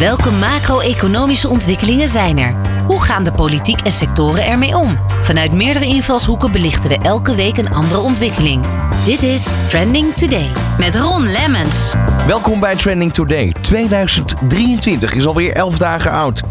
Welke macro-economische ontwikkelingen zijn er? Hoe gaan de politiek en sectoren ermee om? Vanuit meerdere invalshoeken belichten we elke week een andere ontwikkeling. Dit is Trending Today met Ron Lemmens. Welkom bij Trending Today. 2023 is alweer 11 dagen oud.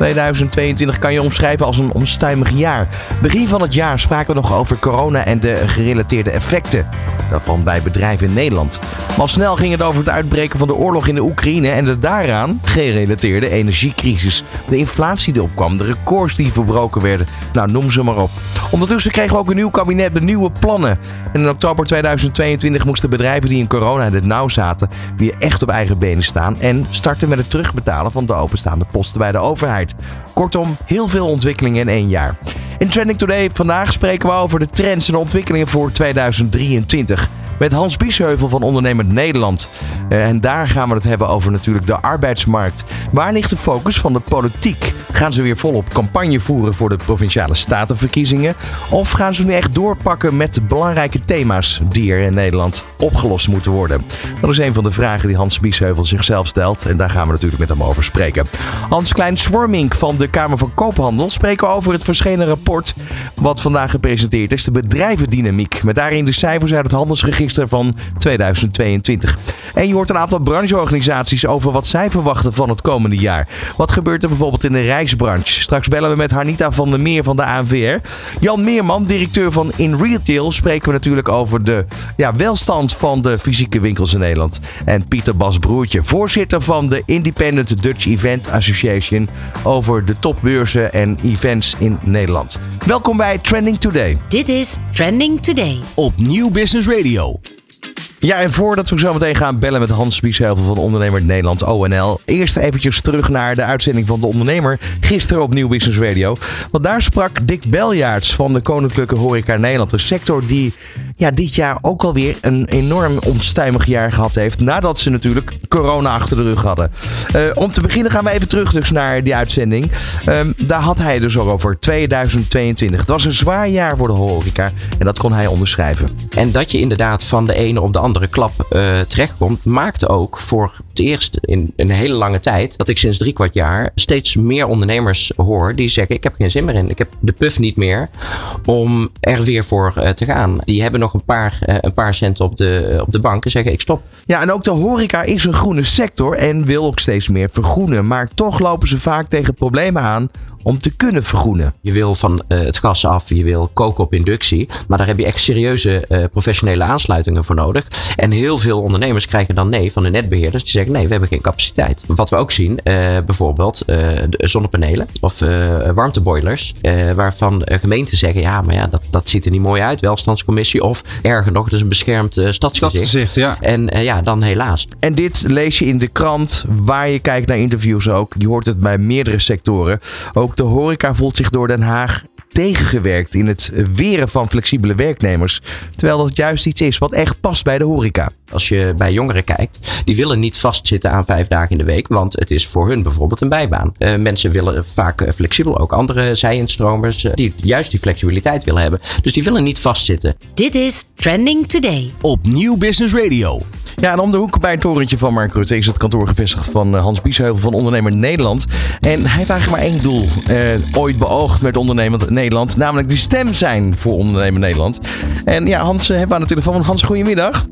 2022 kan je omschrijven als een onstuimig jaar. Begin van het jaar spraken we nog over corona en de gerelateerde effecten daarvan bij bedrijven in Nederland. Maar al snel ging het over het uitbreken van de oorlog in de Oekraïne en de daaraan gerelateerde energiecrisis. De inflatie die opkwam, de records die verbroken werden. Nou, noem ze maar op. Ondertussen kregen we ook een nieuw kabinet met nieuwe plannen. En in oktober 2022 moesten bedrijven die in corona in het nauw zaten weer echt op eigen benen staan en starten met het terugbetalen van de openstaande posten bij de overheid. Kortom, heel veel ontwikkelingen in één jaar. In Trending Today vandaag spreken we over de trends en ontwikkelingen voor 2023 met Hans Biesheuvel van Ondernemend Nederland. Eh, en daar gaan we het hebben over natuurlijk de arbeidsmarkt. Waar ligt de focus van de politiek? Gaan ze weer volop campagne voeren voor de provinciale statenverkiezingen? Of gaan ze nu echt doorpakken met de belangrijke thema's die er in Nederland opgelost moeten worden? Dat is een van de vragen die Hans Biesheuvel zichzelf stelt. En daar gaan we natuurlijk met hem over spreken. Hans Klein-Swarmink van de Kamer van Koophandel spreken over het verschenen rapport wat vandaag gepresenteerd is. De bedrijvendynamiek. Met daarin de cijfers uit het handelsregister van 2022. En je hoort een aantal brancheorganisaties over wat zij verwachten van het komende jaar. Wat gebeurt er bijvoorbeeld in de reisbranche? Straks bellen we met Harnita van der Meer van de ANVR. Jan Meerman, directeur van In Retail, spreken we natuurlijk over de ja, welstand van de fysieke winkels in Nederland. En Pieter Bas Broertje, voorzitter van de Independent Dutch Event Association, over de topbeurzen en events in Nederland. Welkom bij Trending Today. Dit is Trending Today op Nieuw Business Radio. Ja, en voordat we zo meteen gaan bellen met Hans Biesheuvel van Ondernemer Nederland ONL. Eerst eventjes terug naar de uitzending van De Ondernemer gisteren op Nieuw Business Radio. Want daar sprak Dick Beljaarts van de Koninklijke Horeca Nederland. Een sector die ja, dit jaar ook alweer een enorm onstuimig jaar gehad heeft. Nadat ze natuurlijk corona achter de rug hadden. Uh, om te beginnen gaan we even terug dus naar die uitzending. Um, daar had hij dus ook over 2022. Het was een zwaar jaar voor de horeca en dat kon hij onderschrijven. En dat je inderdaad van de ene op de andere klap uh, terechtkomt, maakte ook voor het eerst in een hele lange tijd dat ik sinds drie kwart jaar steeds meer ondernemers hoor die zeggen: Ik heb geen zin meer in. Ik heb de puff niet meer om er weer voor uh, te gaan. Die hebben nog een paar, uh, een paar cent op de, op de bank en zeggen ik stop. Ja, en ook de horeca is een groene sector en wil ook steeds meer vergroenen. Maar toch lopen ze vaak tegen problemen aan om te kunnen vergroenen. Je wil van uh, het gas af, je wil koken op inductie. Maar daar heb je echt serieuze uh, professionele aansluitingen voor nodig. En heel veel ondernemers krijgen dan nee van de netbeheerders. Die zeggen nee, we hebben geen capaciteit. Wat we ook zien, uh, bijvoorbeeld zonnepanelen of warmteboilers. waarvan gemeenten zeggen ja, maar ja, dat, dat ziet er niet mooi uit. Welstandscommissie of erger nog, dus een beschermd stadsgezicht. Stadsgezicht, ja. En ja, dan helaas. En dit lees je in de krant, waar je kijkt naar interviews ook. Je hoort het bij meerdere sectoren. Ook ook de horeca voelt zich door Den Haag tegengewerkt in het weren van flexibele werknemers. Terwijl dat juist iets is wat echt past bij de horeca. Als je bij jongeren kijkt, die willen niet vastzitten aan vijf dagen in de week, want het is voor hun bijvoorbeeld een bijbaan. Uh, mensen willen vaak flexibel, ook andere zij-instromers, uh, die juist die flexibiliteit willen hebben. Dus die willen niet vastzitten. Dit is Trending Today op Nieuw Business Radio. Ja, en om de hoek bij het torentje van Mark Rutte is het kantoor gevestigd van eh, Hans Biesheuvel van Ondernemer Nederland. En hij heeft eigenlijk maar één doel ooit beoogd met Ondernemer Nederland, namelijk de stem zijn voor Ondernemer Nederland. En ja, Hans hebben we aan de telefoon. Hans, goedemiddag.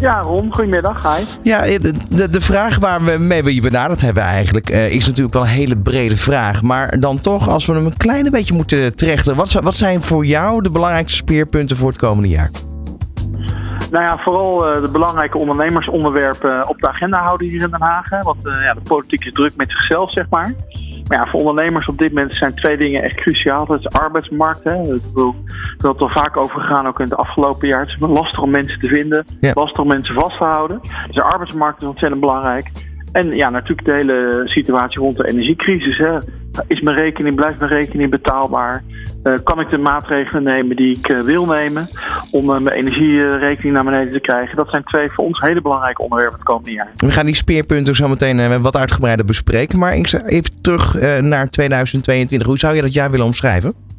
Ja, Ron, goedemiddag. Hi. Ja, de, de vraag waar we mee je benaderd hebben eigenlijk, uh, is natuurlijk wel een hele brede vraag. Maar dan toch, als we hem een klein beetje moeten trechten. Wat, wat zijn voor jou de belangrijkste speerpunten voor het komende jaar? Nou ja, vooral uh, de belangrijke ondernemersonderwerpen op de agenda houden hier in Den Haag. Want uh, ja, de politiek is druk met zichzelf, zeg maar. Maar ja, voor ondernemers op dit moment zijn twee dingen echt cruciaal. Dat is de arbeidsmarkt. Hè. Er is al vaak over gegaan, ook in het afgelopen jaar. Het is lastig om mensen te vinden, ja. lastig om mensen vast te houden. Dus de arbeidsmarkt is ontzettend belangrijk. En ja, natuurlijk de hele situatie rond de energiecrisis. Hè. Is mijn rekening, blijft mijn rekening betaalbaar? Uh, kan ik de maatregelen nemen die ik uh, wil nemen om uh, mijn energierekening naar beneden te krijgen? Dat zijn twee voor ons hele belangrijke onderwerpen het komende jaar. We gaan die speerpunten zo meteen wat uitgebreider bespreken. Maar ik even terug naar 2022. Hoe zou je dat jaar willen omschrijven?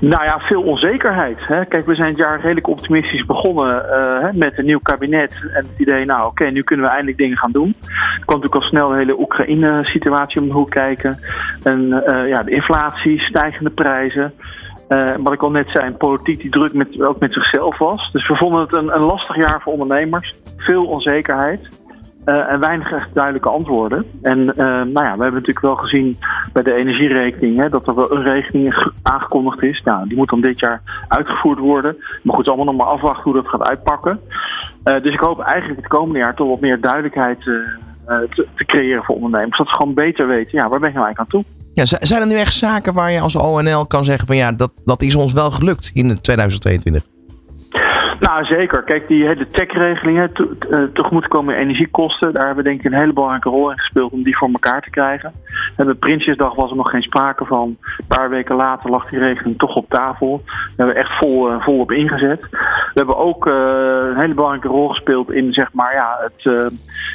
Nou ja, veel onzekerheid. Hè. Kijk, we zijn het jaar redelijk optimistisch begonnen uh, met een nieuw kabinet. En het idee, nou oké, nu kunnen we eindelijk dingen gaan doen. Er kwam natuurlijk al snel de hele Oekraïne-situatie om de hoek kijken. En uh, ja, de inflatie, stijgende prijzen. Uh, wat ik al net zei, een politiek die druk met, ook met zichzelf was. Dus we vonden het een, een lastig jaar voor ondernemers. Veel onzekerheid. Uh, en weinig echt duidelijke antwoorden. En uh, nou ja, we hebben natuurlijk wel gezien bij de energierekening hè, dat er wel een rekening aangekondigd is. Nou, die moet dan dit jaar uitgevoerd worden. Maar goed, allemaal nog maar afwachten hoe dat gaat uitpakken. Uh, dus ik hoop eigenlijk het komende jaar toch wat meer duidelijkheid te, te, creëren voor ondernemers. Dat ze gewoon beter weten, ja, waar ben je nou eigenlijk aan toe? Ja, zijn er nu echt zaken waar je als ONL kan zeggen van ja, dat, dat is ons wel gelukt in 2022? Nou, zeker. Kijk, die hele tech-regeling, te, uh, tegemoetkomen energiekosten, daar hebben we denk ik een hele belangrijke rol in gespeeld om die voor elkaar te krijgen. En bij Prinsjesdag was er nog geen sprake van. Een paar weken later lag die regeling toch op tafel. Daar hebben we echt vol, uh, vol op ingezet. We hebben ook uh, een hele belangrijke rol gespeeld in zeg maar, ja, het,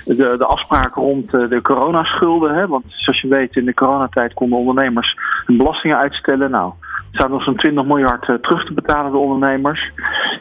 de, de afspraken rond de coronaschulden. Hè? Want zoals je weet, in de coronatijd konden ondernemers hun belastingen uitstellen. Nou, staat nog zo'n 20 miljard terug te betalen de ondernemers.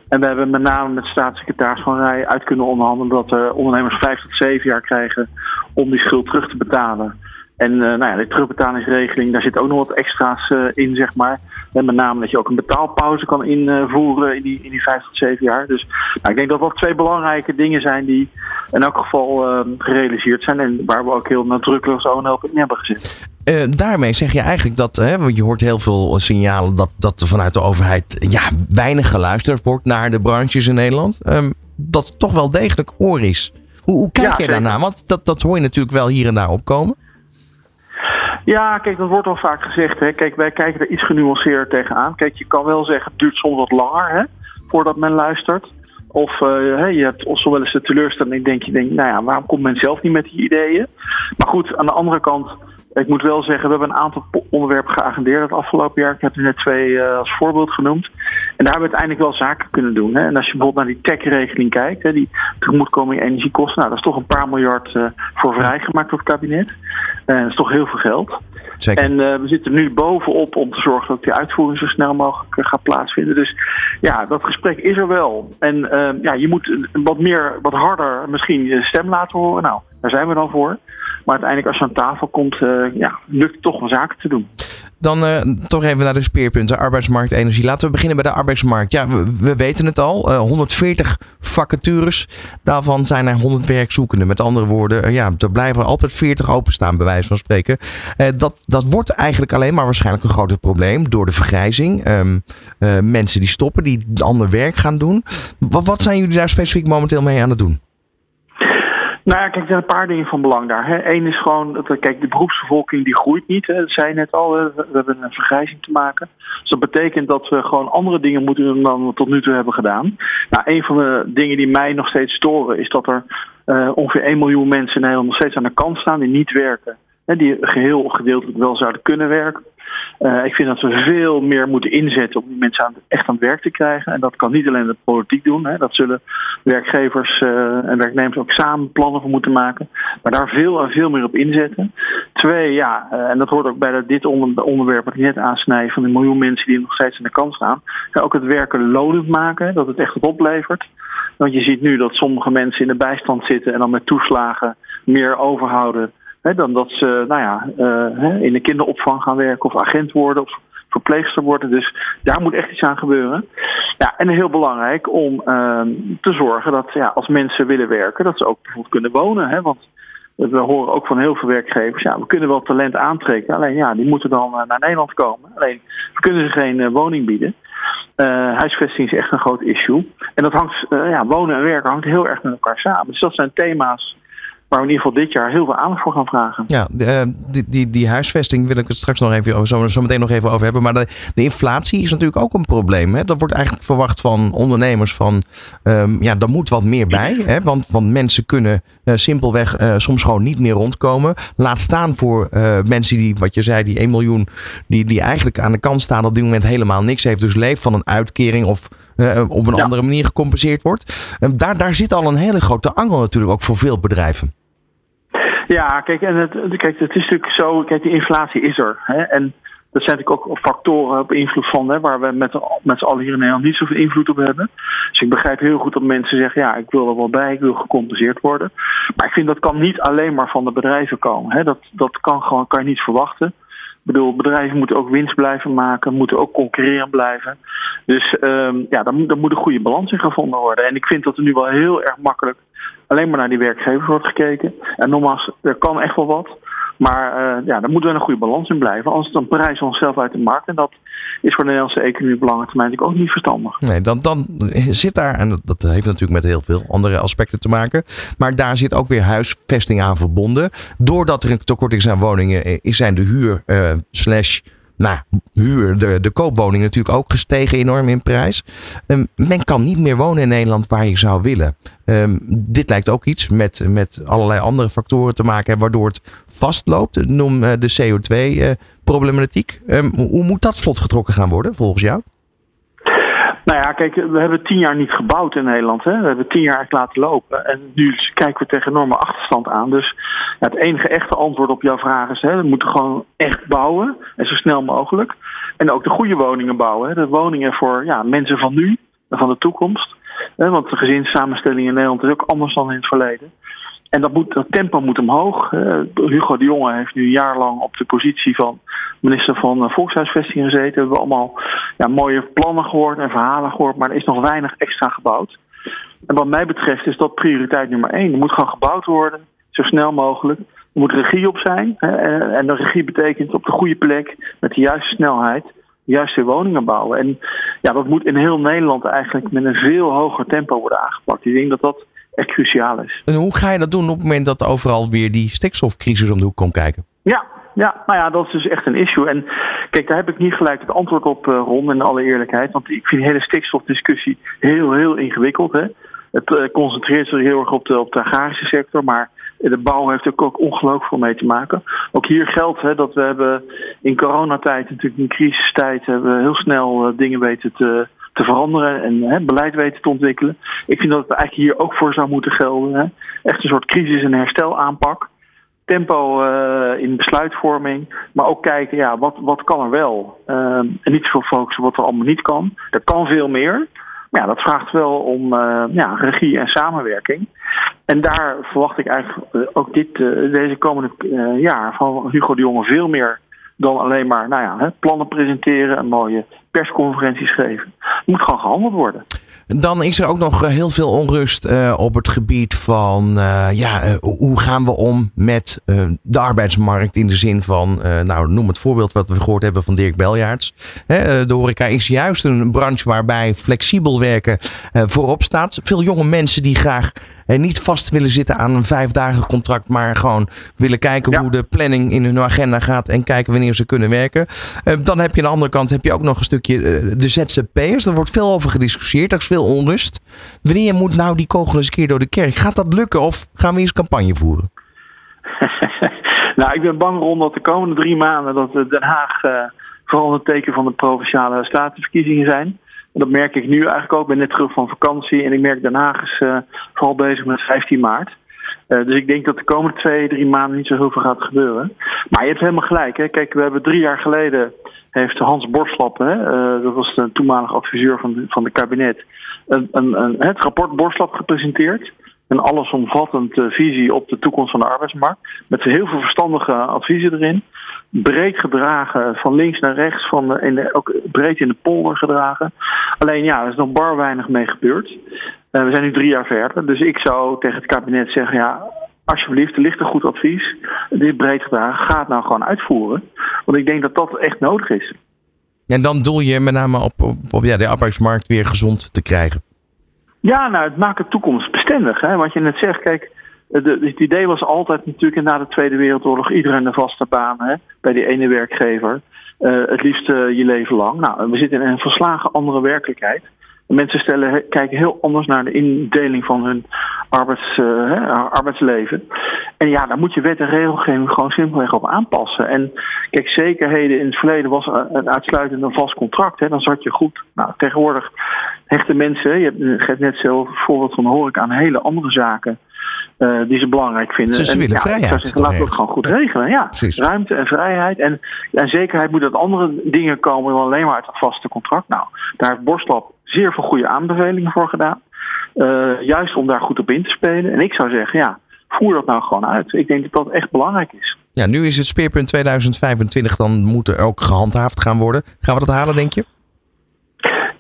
En we hebben met name met staatssecretaris Van Rij uit kunnen onderhandelen dat de ondernemers vijf tot zeven jaar krijgen om die schuld terug te betalen. En uh, nou ja, de terugbetalingsregeling, daar zit ook nog wat extra's uh, in, zeg maar. En met name dat je ook een betaalpauze kan invoeren in die, in die vijf tot zeven jaar. Dus nou, ik denk dat dat twee belangrijke dingen zijn die in elk geval uh, gerealiseerd zijn. En waar we ook heel nadrukkelijk zo'n help in hebben gezet. Uh, daarmee zeg je eigenlijk dat, hè, want je hoort heel veel signalen dat, dat er vanuit de overheid ja, weinig geluisterd wordt naar de branches in Nederland. Um, dat het toch wel degelijk oor is. Hoe, hoe kijk ja, je daarnaar? Want dat, dat hoor je natuurlijk wel hier en daar opkomen. Ja, kijk, dat wordt al vaak gezegd. Hè. Kijk, wij kijken er iets genuanceerd tegenaan. Kijk, je kan wel zeggen, het duurt soms wat langer hè, voordat men luistert. Of uh, je hebt zo wel eens de teleurstelling, denk je, denk, nou ja, waarom komt men zelf niet met die ideeën? Maar goed, aan de andere kant, ik moet wel zeggen, we hebben een aantal onderwerpen geagendeerd het afgelopen jaar. Ik heb er net twee uh, als voorbeeld genoemd. En daar hebben we uiteindelijk wel zaken kunnen doen. Hè. En als je bijvoorbeeld naar die tech-regeling kijkt, hè, die tegemoetkoming energiekosten, nou, dat is toch een paar miljard uh, voor vrijgemaakt door het kabinet. Uh, dat is toch heel veel geld. Zeker. En we zitten nu bovenop om te zorgen dat die uitvoering zo snel mogelijk gaat plaatsvinden. Dus ja, dat gesprek is er wel. En ja, je moet wat meer, wat harder misschien je stem laten horen. Nou, daar zijn we dan voor. Maar uiteindelijk als je aan tafel komt, uh, ja, lukt het toch wel zaken te doen. Dan uh, toch even naar de speerpunten, arbeidsmarkt, energie. Laten we beginnen bij de arbeidsmarkt. Ja, we, we weten het al, uh, 140 vacatures. Daarvan zijn er 100 werkzoekenden. Met andere woorden, ja, er blijven altijd 40 openstaan, bij wijze van spreken. dat, dat wordt eigenlijk alleen maar waarschijnlijk een groter probleem door de vergrijzing. Um, mensen die stoppen, die ander werk gaan doen. Wat, wat zijn jullie daar specifiek momenteel mee aan het doen? Nou ja, kijk, er zijn een paar dingen van belang daar. Eén is gewoon, dat, kijk, de beroepsbevolking die groeit niet. Dat zei net al, we, hebben een vergrijzing te maken. Dus dat betekent dat we gewoon andere dingen moeten doen dan we tot nu toe hebben gedaan. Nou, een van de dingen die mij nog steeds storen is dat er uh, ongeveer 1 miljoen mensen in Nederland nog steeds aan de kant staan die niet werken. Die geheel of gedeeltelijk wel zouden kunnen werken. Uh, ik vind dat we veel meer moeten inzetten om die mensen aan, echt aan het werk te krijgen. En dat kan niet alleen de politiek doen. Hè. Dat zullen werkgevers uh, en werknemers ook samen plannen voor moeten maken. Maar daar veel en veel meer op inzetten. Twee, ja, uh, en dat hoort ook bij dit onder, onderwerp wat ik net aansnijd van de miljoen mensen die nog steeds aan de kant staan. Ja, ook het werken lonend maken, dat het echt wat oplevert. Want je ziet nu dat sommige mensen in de bijstand zitten en dan met toeslagen meer overhouden dan dat ze nou ja, uh, in de kinderopvang gaan werken of agent worden of verpleegster worden. Dus daar moet echt iets aan gebeuren. Ja, en heel belangrijk om uh, te zorgen dat ja, als mensen willen werken, dat ze ook bijvoorbeeld kunnen wonen. Hè? Want we horen ook van heel veel werkgevers, ja, we kunnen wel talent aantrekken. Alleen ja, die moeten dan naar Nederland komen. Alleen we kunnen ze geen uh, woning bieden. Uh, huisvesting is echt een groot issue. En dat hangt, ja, wonen en werken hangt heel erg met elkaar samen. Dus dat zijn thema's waar we in ieder geval dit jaar heel veel aandacht voor gaan vragen. Ja, de, uh, die, die, die huisvesting wil ik het straks nog even zo, zo meteen nog even over hebben. Maar de, de inflatie is natuurlijk ook een probleem. Hè? Dat wordt eigenlijk verwacht van ondernemers van um, ja, er moet wat meer bij. Hè? Want, want mensen kunnen uh, simpelweg uh, soms gewoon niet meer rondkomen. Laat staan voor mensen die, wat je zei, die 1 miljoen, die, die eigenlijk aan de kant staan op dit moment helemaal niks heeft. Dus leeft van een uitkering of op een ja. andere manier gecompenseerd wordt. Ehm, daar, daar zit al een hele grote angel natuurlijk ook voor veel bedrijven. Ja, kijk, en het, kijk, het is natuurlijk zo, kijk, die inflatie is er. Hè? En Dat zijn natuurlijk ook factoren op invloed van, hè, waar we met, met z'n allen hier in Nederland niet zoveel invloed op hebben. Dus ik begrijp heel goed dat mensen zeggen, ja, ik wil er wel bij, ik wil gecompenseerd worden. Maar ik vind dat kan niet alleen maar van de bedrijven komen. Hè. Dat, dat kan, gewoon, kan je niet verwachten. Ik bedoel, bedrijven moeten ook winst blijven maken, moeten ook concurreren blijven. Dus um, ja, daar moet, daar moet een goede balans in gevonden worden. En ik vind dat er nu wel heel erg makkelijk alleen maar naar die werkgevers wordt gekeken. En nogmaals, er kan echt wel wat. Maar uh, ja, daar moeten we een goede balans in blijven. Anders dan prijzen we onszelf uit de markt. En dat is voor de Nederlandse economie op lange termijn ook niet verstandig. Nee, dan, dan zit daar, en dat heeft natuurlijk met heel veel andere aspecten te maken. Maar daar zit ook weer huisvesting aan verbonden. Doordat er een tekort is aan woningen, zijn de huur uh, slash nou, huur, de, de koopwoning natuurlijk ook gestegen enorm in prijs. Um, men kan niet meer wonen in Nederland waar je zou willen. Um, dit lijkt ook iets met, met allerlei andere factoren te maken waardoor het vastloopt. Noem uh, de CO2-problematiek. Uh, um, hoe moet dat vlot getrokken gaan worden volgens jou? Nou ja, kijk, we hebben tien jaar niet gebouwd in Nederland. Hè? We hebben tien jaar laten lopen. En nu kijken we tegen enorme achterstand aan. Dus het enige echte antwoord op jouw vraag is: hè, we moeten gewoon echt bouwen. En zo snel mogelijk. En ook de goede woningen bouwen. Hè? De woningen voor ja, mensen van nu en van de toekomst. Hè? Want de gezinssamenstelling in Nederland is ook anders dan in het verleden. En dat, tempo moet omhoog. Hugo de Jonge heeft nu een jaar lang op de positie van minister van eh, Volkshuisvesting gezeten. We hebben allemaal ja, mooie plannen gehoord en verhalen gehoord, maar er is nog weinig extra gebouwd. En wat mij betreft is dat prioriteit nummer één. Er moet gewoon gebouwd worden, zo snel mogelijk. Er moet regie op zijn. En de regie betekent op de goede plek, met de juiste snelheid, de juiste woningen bouwen. En ja, dat moet in heel Nederland eigenlijk met een veel hoger tempo worden aangepakt. Ik denk dat dat echt cruciaal is. En hoe ga je dat doen op het moment dat overal weer die stikstofcrisis om de hoek komt kijken? Ja, ja, nou ja, dat is dus echt een issue. En kijk, daar heb ik niet gelijk het antwoord op, uh, Ron, in alle eerlijkheid. Want ik vind de hele stikstofdiscussie heel, heel ingewikkeld. Hè? Het uh, concentreert zich heel erg op de, op de agrarische sector, maar de bouw heeft er ook ongelooflijk veel mee te maken. Ook hier geldt hè, dat we hebben in coronatijd, natuurlijk in crisistijd, hebben we heel snel uh, dingen weten te, veranderen en hè, beleid weten te ontwikkelen. Ik vind dat het eigenlijk hier ook voor zou moeten gelden. Hè. Echt een soort crisis- en herstelaanpak tempo uh, in besluitvorming. Maar ook kijken, ja, wat, wat kan er wel? Uh, en niet zoveel focussen wat er allemaal niet kan. Er kan veel meer. Maar ja, dat vraagt wel om uh, ja, regie en samenwerking. En daar verwacht ik eigenlijk ook dit, deze komende jaar van Hugo de Jonge veel meer dan alleen maar nou ja, hè, plannen presenteren en mooie persconferenties geven. Moet gewoon gehandeld worden. Dan is er ook nog eh, heel veel onrust uh, op het gebied van uh, ja, hoe gaan we om met de arbeidsmarkt in de zin van, nou noem het voorbeeld wat we gehoord hebben van Dirk Beljaarts. Hè, de horeca is juist een branche waarbij flexibel werken voorop staat. Veel jonge mensen die graag en niet vast willen zitten aan een vijf dagen contract, maar gewoon willen kijken hoe de planning in hun agenda gaat en kijken wanneer ze kunnen werken. Uh, dan heb je aan de andere kant heb je ook nog een stukje uh, de ZZP'ers. Daar wordt veel over gediscussieerd. Er is veel onrust. Wanneer moet nou die kogel eens een keer door de kerk? Gaat dat lukken of gaan we eens campagne voeren? nou, ik ben bang rond dat de komende drie maanden dat Den Haag uh, vooral een teken van de provinciale statenverkiezingen zijn. Dat merk ik nu eigenlijk ook. Ik ben net terug van vakantie en ik merk Den Haag is uh, vooral bezig met 15 maart. Uh, dus ik denk dat de komende twee, drie maanden niet zo heel veel gaat gebeuren. Maar je hebt helemaal gelijk. Hè? Kijk, we hebben drie jaar geleden heeft Hans Borslap, hè, uh, dat was de toenmalige adviseur van van de kabinet, een, een, een, het rapport Borslap gepresenteerd. Een allesomvattend visie op de toekomst van de arbeidsmarkt. Met heel veel verstandige adviezen erin breed gedragen, van links naar rechts, van in de, ook breed in de polder gedragen. Alleen ja, er is nog bar weinig mee gebeurd. Uh, we zijn nu drie jaar verder, dus ik zou tegen het kabinet zeggen, ja, alsjeblieft, er ligt een goed advies. Dit breed gedragen, ga het nou gewoon uitvoeren. Want ik denk dat dat echt nodig is. En dan doel je met name op, op, op ja, de arbeidsmarkt weer gezond te krijgen. Ja, nou, het maakt de toekomst bestendig. Hè? Wat je net zegt, kijk, de, het idee was altijd natuurlijk na de Tweede Wereldoorlog iedereen een vaste baan hè, bij die ene werkgever. Uh, het liefst uh, je leven lang. Nou, we zitten in een verslagen andere werkelijkheid. Mensen stellen, kijken heel anders naar de indeling van hun arbeids, arbeidsleven. En ja, daar moet je wet en regelgeving gewoon simpelweg op aanpassen. En kijk, zekerheden in het verleden was een uitsluitend een vast contract. Hè, dan zat je goed. Nou, tegenwoordig hechten mensen, je hebt net zelf voorbeeld van hoor ik aan hele andere zaken uh, die ze belangrijk vinden. Ze, ze willen en, vrijheid. Ja, zeggen, laten we het gewoon goed regelen. Ja, Precies. ruimte en vrijheid. En, en zekerheid moet uit andere dingen komen dan alleen maar uit het vaste contract. Nou, daar heeft Borstlab zeer veel goede aanbevelingen voor gedaan. Uh, juist om daar goed op in te spelen. En ik zou zeggen, ja, voer dat nou gewoon uit. Ik denk dat dat echt belangrijk is. Ja, nu is het speerpunt 2025, dan moet er ook gehandhaafd gaan worden. Gaan we dat halen, denk je?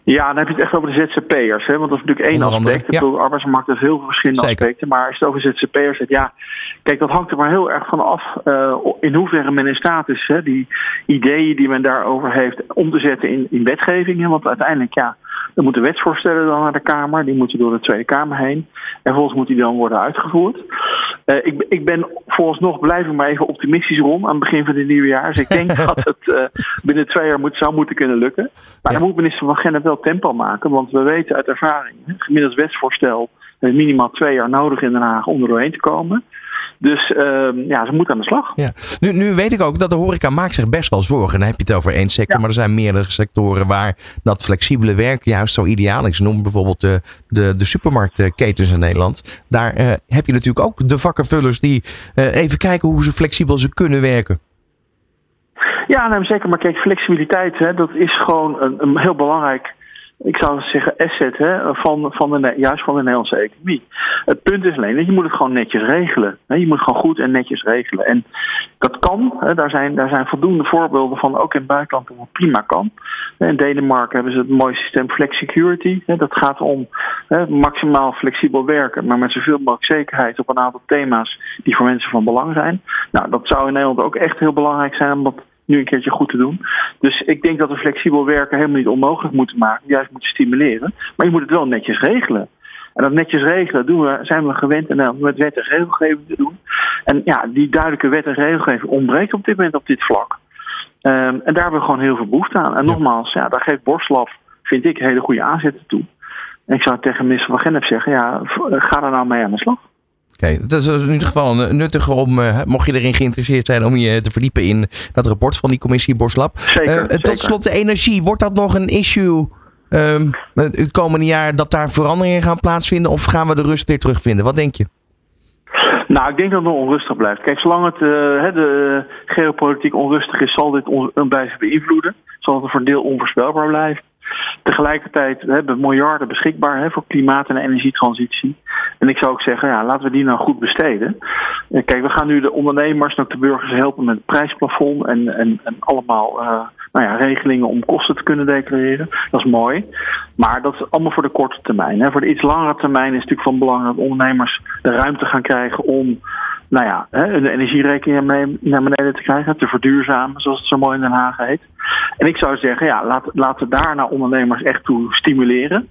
Ja, dan heb je het echt over de ZZP'ers. Hè? Want dat is natuurlijk één aspect. Ja. De arbeidsmarkt heeft heel veel verschillende aspecten. Maar als je het over ZZP'ers hebt, ja, kijk, dat hangt er maar heel erg van af uh, in hoeverre men in staat is hè, die ideeën die men daarover heeft om te zetten in, in wetgevingen. Want uiteindelijk, ja, er moeten wetsvoorstellen dan naar de Kamer. Die moeten door de Tweede Kamer heen. En vervolgens moet die dan worden uitgevoerd. Uh, ik, ik ben nog blijf ik maar even optimistisch rond aan het begin van het nieuwe jaar. Dus ik denk dat het uh, binnen twee jaar moet, zou moeten kunnen lukken. Maar dan moet minister van Genep wel tempo maken. Want we weten uit ervaring, gemiddeld wetsvoorstel heeft minimaal twee jaar nodig in Den Haag om er doorheen te komen. Dus uh, ja, ze moeten aan de slag. Ja. Nu, nu weet ik ook dat de horeca maakt zich best wel zorgen. Dan heb je het over één sector, maar er zijn meerdere sectoren waar dat flexibele werk juist zo ideaal is. Noem bijvoorbeeld de, de, de supermarktketens in Nederland. Daar uh, heb je natuurlijk ook de vakkenvullers die uh, even kijken hoe ze flexibel ze kunnen werken. Ja, nou, zeker. Maar kijk, flexibiliteit, hè, dat is gewoon een, een heel belangrijk ik zou zeggen, asset hè, van, van de, juist van de Nederlandse economie. Het punt is alleen dat je moet het gewoon netjes regelen. Hè. Je moet gewoon goed en netjes regelen. En dat kan. Hè. Daar, zijn, daar zijn voldoende voorbeelden van, ook in het buitenland, dat het prima kan. In Denemarken hebben ze het mooie systeem Flex Security. Hè. Dat gaat om hè, maximaal flexibel werken, maar met zoveel mogelijk zekerheid op een aantal thema's die voor mensen van belang zijn. Nou, dat zou in Nederland ook echt heel belangrijk zijn, nu een keertje goed te doen. Dus ik denk dat we flexibel werken helemaal niet onmogelijk moeten maken, juist moeten stimuleren. Maar je moet het wel netjes regelen. En dat netjes regelen doen we, zijn we gewend en met wet en regelgeving te doen. En ja, die duidelijke wet en regelgeving ontbreekt op dit moment op dit vlak. Um, en daar hebben we gewoon heel veel behoefte aan. En nogmaals, ja, daar geeft Borstlab, vind ik, hele goede aanzetten toe. En ik zou tegen minister van Genep zeggen, ja, ga er nou mee aan de slag. Oké, dat is in ieder geval nuttig om, uh, mocht je erin geïnteresseerd zijn, om je te verdiepen in dat rapport van die commissie Borslab. Zeker, uh, Tot slot de energie. Wordt dat nog een issue um, het komende jaar dat daar veranderingen gaan plaatsvinden? Of gaan we de rust weer terugvinden? Wat denk je? Nou, ik denk dat het nog onrustig blijft. Kijk, zolang het uh, de geopolitiek onrustig is, zal dit on blijven beïnvloeden. Zal het voor een deel onvoorspelbaar blijven. Tegelijkertijd hebben we miljarden beschikbaar hè, voor klimaat- en energietransitie. En ik zou ook zeggen, ja, laten we die nou goed besteden. Kijk, we gaan nu de ondernemers en ook de burgers helpen met het prijsplafond en, en, en allemaal uh, nou ja, regelingen om kosten te kunnen declareren. Dat is mooi. Maar dat is allemaal voor de korte termijn. Hè. Voor de iets langere termijn is het natuurlijk van belang dat ondernemers de ruimte gaan krijgen om nou ja, de energierekening naar beneden te krijgen, te verduurzamen, zoals het zo mooi in Den Haag heet. En ik zou zeggen, ja, laten, we daar nou ondernemers echt toe stimuleren.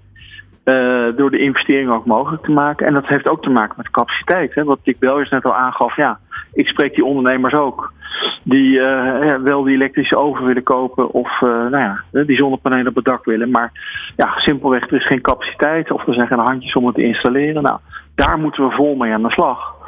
Uh, door de investeringen ook mogelijk te maken. En dat heeft ook te maken met capaciteit. Hè? Wat Dick Belgers net al aangaf. Ja, ik spreek die ondernemers ook. Die uh, wel die elektrische oven willen kopen. Of uh, nou ja, die zonnepanelen op het dak willen. Maar ja, simpelweg, er is geen capaciteit. Of er zijn geen handjes om het te installeren. Nou, daar moeten we vol mee aan de slag.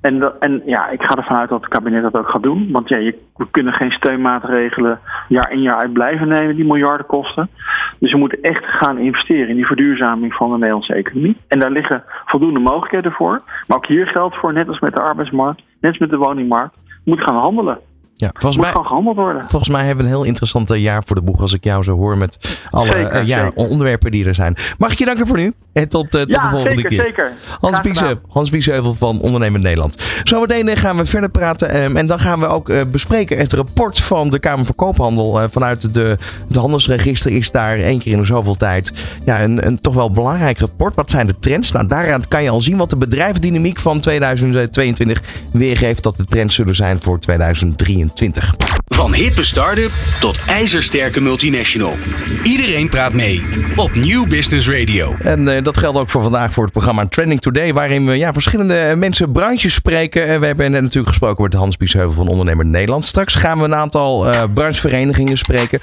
En, en ja, ik ga ervan uit dat het kabinet dat ook gaat doen. Want ja, je, we kunnen geen steunmaatregelen jaar in jaar uit blijven nemen die miljarden kosten. Dus we moeten echt gaan investeren in die verduurzaming van de Nederlandse economie. En daar liggen voldoende mogelijkheden voor. Maar ook hier geldt voor, net als met de arbeidsmarkt, net als met de woningmarkt, we moeten gaan handelen. Ja, volgens mij, gehandeld worden. Volgens mij hebben we een heel interessant jaar voor de boeg als ik jou zo hoor met alle zeker, uh, ja, onderwerpen die er zijn. Mag ik je danken voor nu en tot, uh, tot ja, de volgende zeker, keer. Zeker. Hans Biesheuvel, Hans Biesheuvel van Ondernemend Nederland. Zometeen uh, gaan we verder praten um, en dan gaan we ook bespreken het rapport van de Kamer van Koophandel. vanuit de, het handelsregister is daar één keer in de zoveel tijd ja, een, een toch wel belangrijk rapport. Wat zijn de trends? Nou, daaraan kan je al zien wat de bedrijfsdynamiek van 2022 weergeeft dat de trends zullen zijn voor 2023. Van hippe start-up tot ijzersterke multinational. Iedereen praat mee op New Business Radio. En uh, dat geldt ook voor vandaag voor het programma Trending Today, waarin we ja, verschillende mensen, branches spreken. Uh, we hebben net natuurlijk gesproken met Hans Biesheuvel van Ondernemer Nederland. Straks gaan we een aantal uh, brancheverenigingen spreken.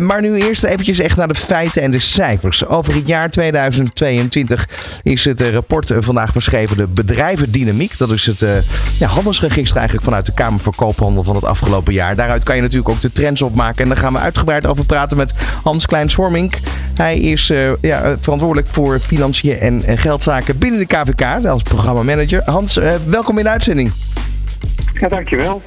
maar nu eerst eventjes echt naar de feiten en de cijfers. Over het jaar 2022 is het rapport vandaag beschreven, de bedrijvendynamiek. Dat is het ja, handelsregister eigenlijk vanuit de Kamer van Koophandel van het afgelopen afgelopen jaar. Daaruit kan je natuurlijk ook de trends opmaken. En daar gaan we uitgebreid over praten met Hans Klein-Swarmink. Hij is ja, verantwoordelijk voor financiën en geldzaken binnen de KVK als programmamanager. Hans, welkom in de uitzending. Ja, dankjewel.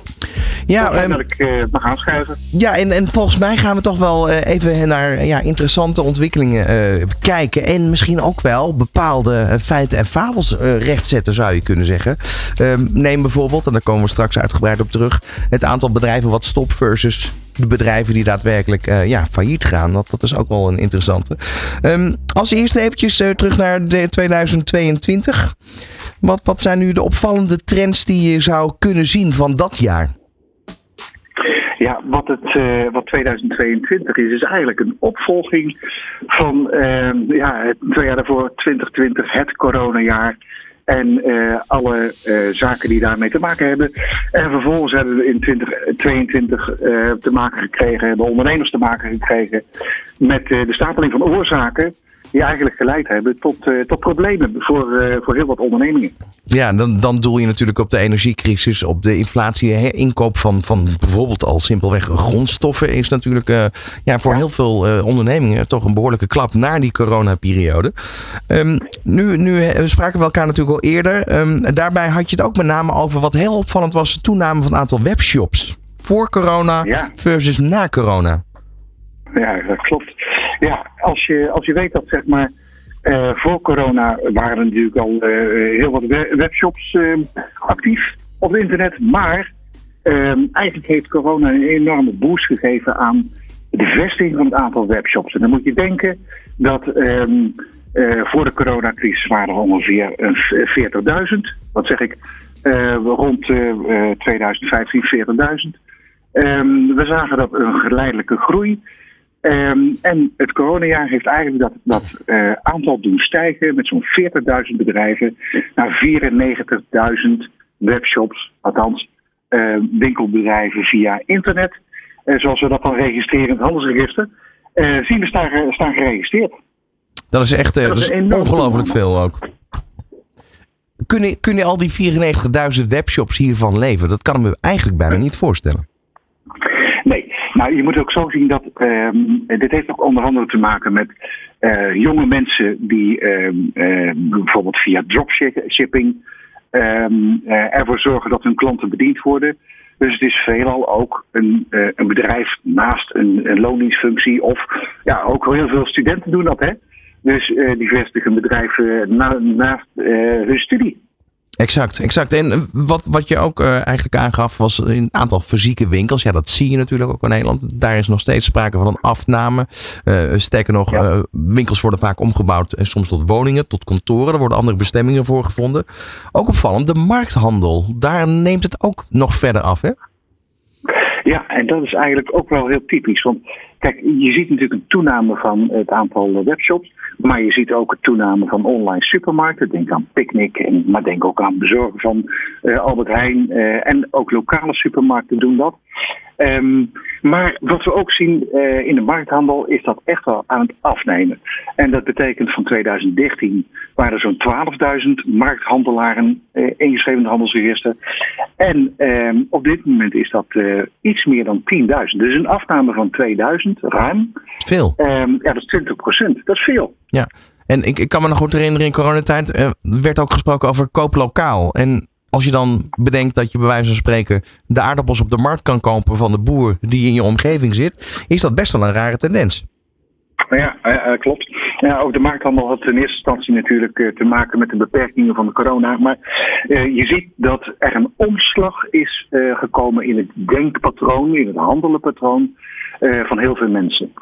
Ja, um, dat ik uh, mag aanschuiven. Ja, en, en volgens mij gaan we toch wel uh, even naar ja, interessante ontwikkelingen uh, kijken. En misschien ook wel bepaalde feiten en fabels rechtzetten, zou je kunnen zeggen. Um, neem bijvoorbeeld, en daar komen we straks uitgebreid op terug, het aantal bedrijven wat stopt versus de bedrijven die daadwerkelijk ja, failliet gaan. Dat, dat is ook wel een interessante. Um, als eerste eventjes terug naar de 2022. Wat, wat zijn nu de opvallende trends die je zou kunnen zien van dat jaar? Ja, wat, het, uh, wat 2022 is, is eigenlijk een opvolging van uh, ja, twee jaar daarvoor, 2020, het coronajaar. En uh, alle zaken die daarmee te maken hebben. En vervolgens hebben we in 2022 uh, te maken gekregen, hebben ondernemers te maken gekregen met de stapeling van oorzaken die eigenlijk geleid hebben tot, uh, tot problemen voor, uh, voor heel wat ondernemingen. Ja, dan, dan doel je natuurlijk op de energiecrisis, op de inflatie. Hè? Inkoop van, van bijvoorbeeld al simpelweg grondstoffen is natuurlijk uh, ja, voor heel veel ondernemingen toch een behoorlijke klap na die coronaperiode. Um, nu, nu we spraken we elkaar natuurlijk al eerder. Um, daarbij had je het ook met name over wat heel opvallend was, de toename van het aantal webshops. Voor corona ja. versus na corona. Ja, dat klopt. Ja, als je, als je weet dat zeg maar. Uh, voor corona waren er natuurlijk al uh, heel wat webshops uh, actief op het internet. Maar eigenlijk heeft corona een enorme boost gegeven aan de vestiging van het aantal webshops. En dan moet je denken dat um, voor de coronacrisis waren er ongeveer 40.000. Wat zeg ik? rond 2015 40.000. Um, we zagen dat een geleidelijke groei. Um, en het coronajaar heeft eigenlijk dat, dat uh, aantal doen stijgen met zo'n 40.000 bedrijven naar 94.000 webshops, althans uh, winkelbedrijven via internet, uh, zoals we dat dan registreren in het handelsregister, zien we staan, staan geregistreerd. Dat is echt dat is ongelooflijk veel ook. Kunnen, kunnen al die 94.000 webshops hiervan leven? Dat kan ik me eigenlijk bijna niet voorstellen. Nou, je moet ook zo zien dat um, dit heeft ook onder andere te maken met uh, jonge mensen die um, uh, bijvoorbeeld via dropshipping um, uh, ervoor zorgen dat hun klanten bediend worden. Dus het is veelal ook een, een bedrijf naast een, een loondienstfunctie of ja, ook heel veel studenten doen dat hè. Dus die vestigen bedrijven na, naast hun studie. Exact, exact. En eh, wat, wat je ook uh, eigenlijk aangaf was een aantal fysieke winkels. Ja, dat zie je natuurlijk ook in Nederland. Daar is nog steeds sprake van een afname. Uh, sterker nog, ja. winkels worden vaak omgebouwd en soms tot woningen, tot kantoren. Er worden andere bestemmingen voor gevonden. Ook opvallend, de markthandel. Daar neemt het ook nog verder af, hè? Ja, en dat is eigenlijk ook wel heel typisch. Want kijk, je ziet natuurlijk een toename van het aantal webshops. Maar je ziet ook een toename van online supermarkten. Denk aan Picnic, maar denk ook aan bezorgen van uh, Albert Heijn. Uh, en ook lokale supermarkten doen dat. Um, maar wat we ook zien uh, in de markthandel is dat echt wel aan het afnemen. En dat betekent van 2013 waren er zo'n 12.000 markthandelaren uh, ingeschreven in het handelsregister. En um, op dit moment is dat uh, iets meer dan 10.000. Dus een afname van 2000, ruim. Veel. Um, ja, dat is 20 procent. Dat is veel. Ja. En ik, ik kan me nog goed herinneren, in coronatijd werd ook gesproken over koop lokaal. En als je dan bedenkt dat je bij wijze van spreken de aardappels op de markt kan kopen van de boer die in je omgeving zit, is dat best wel een rare tendens. Ja, ja klopt. Ja, ook de markthandel had in eerste instantie natuurlijk uh, te maken met de beperkingen van de corona. Maar je ziet dat er een omslag is gekomen in het denkpatroon, in het handelenpatroon van heel veel mensen.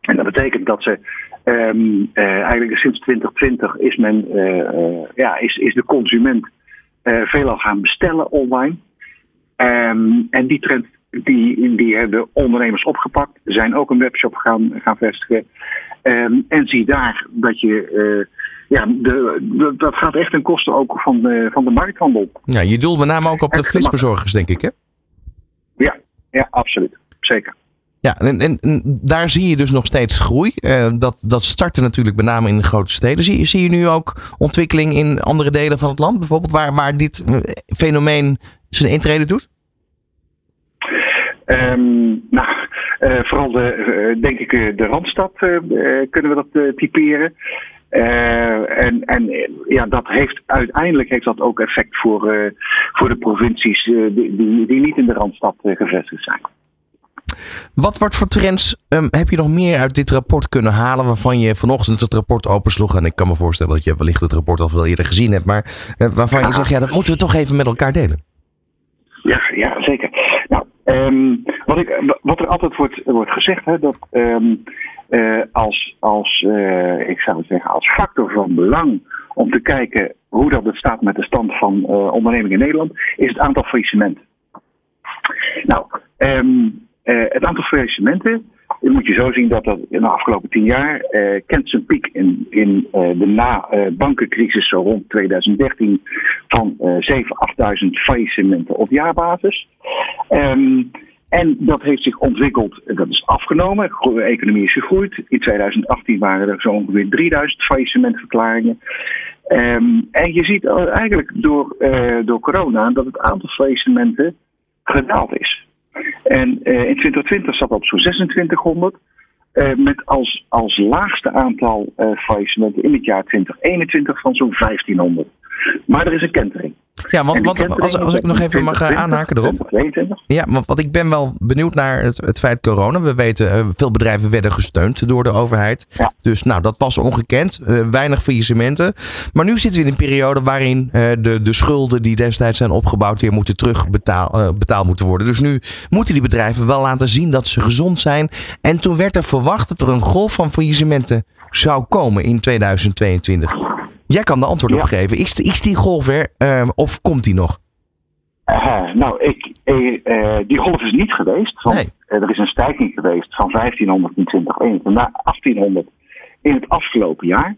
En dat betekent dat ze um, eigenlijk sinds 2020 is men, ja, is, is de consument veelal gaan bestellen online. Um, en die trend die, die hebben ondernemers opgepakt, zijn ook een webshop gaan, gaan vestigen. Um, en zie daar dat je. Uh, ja, de, de, dat gaat echt ten koste ook van de, van de markthandel. Ja, je doelt met name ook op de flitsbezorgers, denk ik, hè? Ja, ja absoluut. Zeker. Ja, en, en, daar zie je dus nog steeds groei. Uh, dat, dat startte natuurlijk met name in de grote steden. Zie, zie je nu ook ontwikkeling in andere delen van het land, bijvoorbeeld, waar, waar dit eh, fenomeen zijn intrede doet? Ehm, nou, eh, vooral de, eh, denk ik, eh, de Randstad eh, eh, kunnen we dat eh, typeren. Eh, en en eh, ja, dat heeft uiteindelijk heeft dat ook effect voor, eh, voor de provincies eh, die, die, niet in de Randstad eh, gevestigd zijn. Wat, wat voor trends ehm, heb je nog meer uit dit rapport kunnen halen waarvan je vanochtend het rapport opensloeg? En ik kan me voorstellen dat je wellicht het rapport al veel eerder gezien hebt, maar eh, waarvan je zegt, ja, dat moeten we toch even met elkaar delen. Ja, ja zeker. Nou, ehm, wat, ik, wat er altijd wordt, wordt gezegd, hè, dat ehm, eh, als, als eh, ik zou zeggen, als factor van belang om te kijken hoe dat het staat met de stand van eh ondernemingen in Nederland, is het aantal faillissementen. Nou, eh, het aantal faillissementen, dat moet je zo zien dat dat in de afgelopen tien jaar eh, kent zijn piek in, in eh, de na-bankencrisis zo rond 2013 van eh 7.000, 8.000 faillissementen op jaarbasis. Ehm, en dat heeft zich ontwikkeld, dat is afgenomen. De economie is gegroeid. In 2018 waren er zo ongeveer 3000 faillissementverklaringen. Ehm, en je ziet eigenlijk door, door corona dat het aantal faillissementen gedaald is. En eh, in 2020 zat dat op zo'n 2600. eh, met als, als laagste aantal eh faillissementen in het jaar 2021 van zo'n 1500. Maar er is een kentering. Ja, want, want als, als ik nog even mag eh, 2020, aanhaken erop. 2022. Ja, want, want ik ben wel benieuwd naar het, het feit corona. We weten, eh, veel bedrijven werden gesteund door de overheid. Ja. Dus nou, dat was ongekend. Eh, weinig faillissementen. Maar nu zitten we in een periode waarin de, de schulden die destijds zijn opgebouwd weer moeten terugbetaald betaald moeten worden. Dus nu moeten die bedrijven wel laten zien dat ze gezond zijn. En toen werd er verwacht dat er een golf van faillissementen zou komen in 2022. Jij kan de antwoord Ja. op geven. Is, die golf er eh, of komt die nog? Nou, ik, eh, die golf is niet geweest. Want Nee. eh, er is een stijging geweest van 1500 in 2021 naar 1800 in het afgelopen jaar.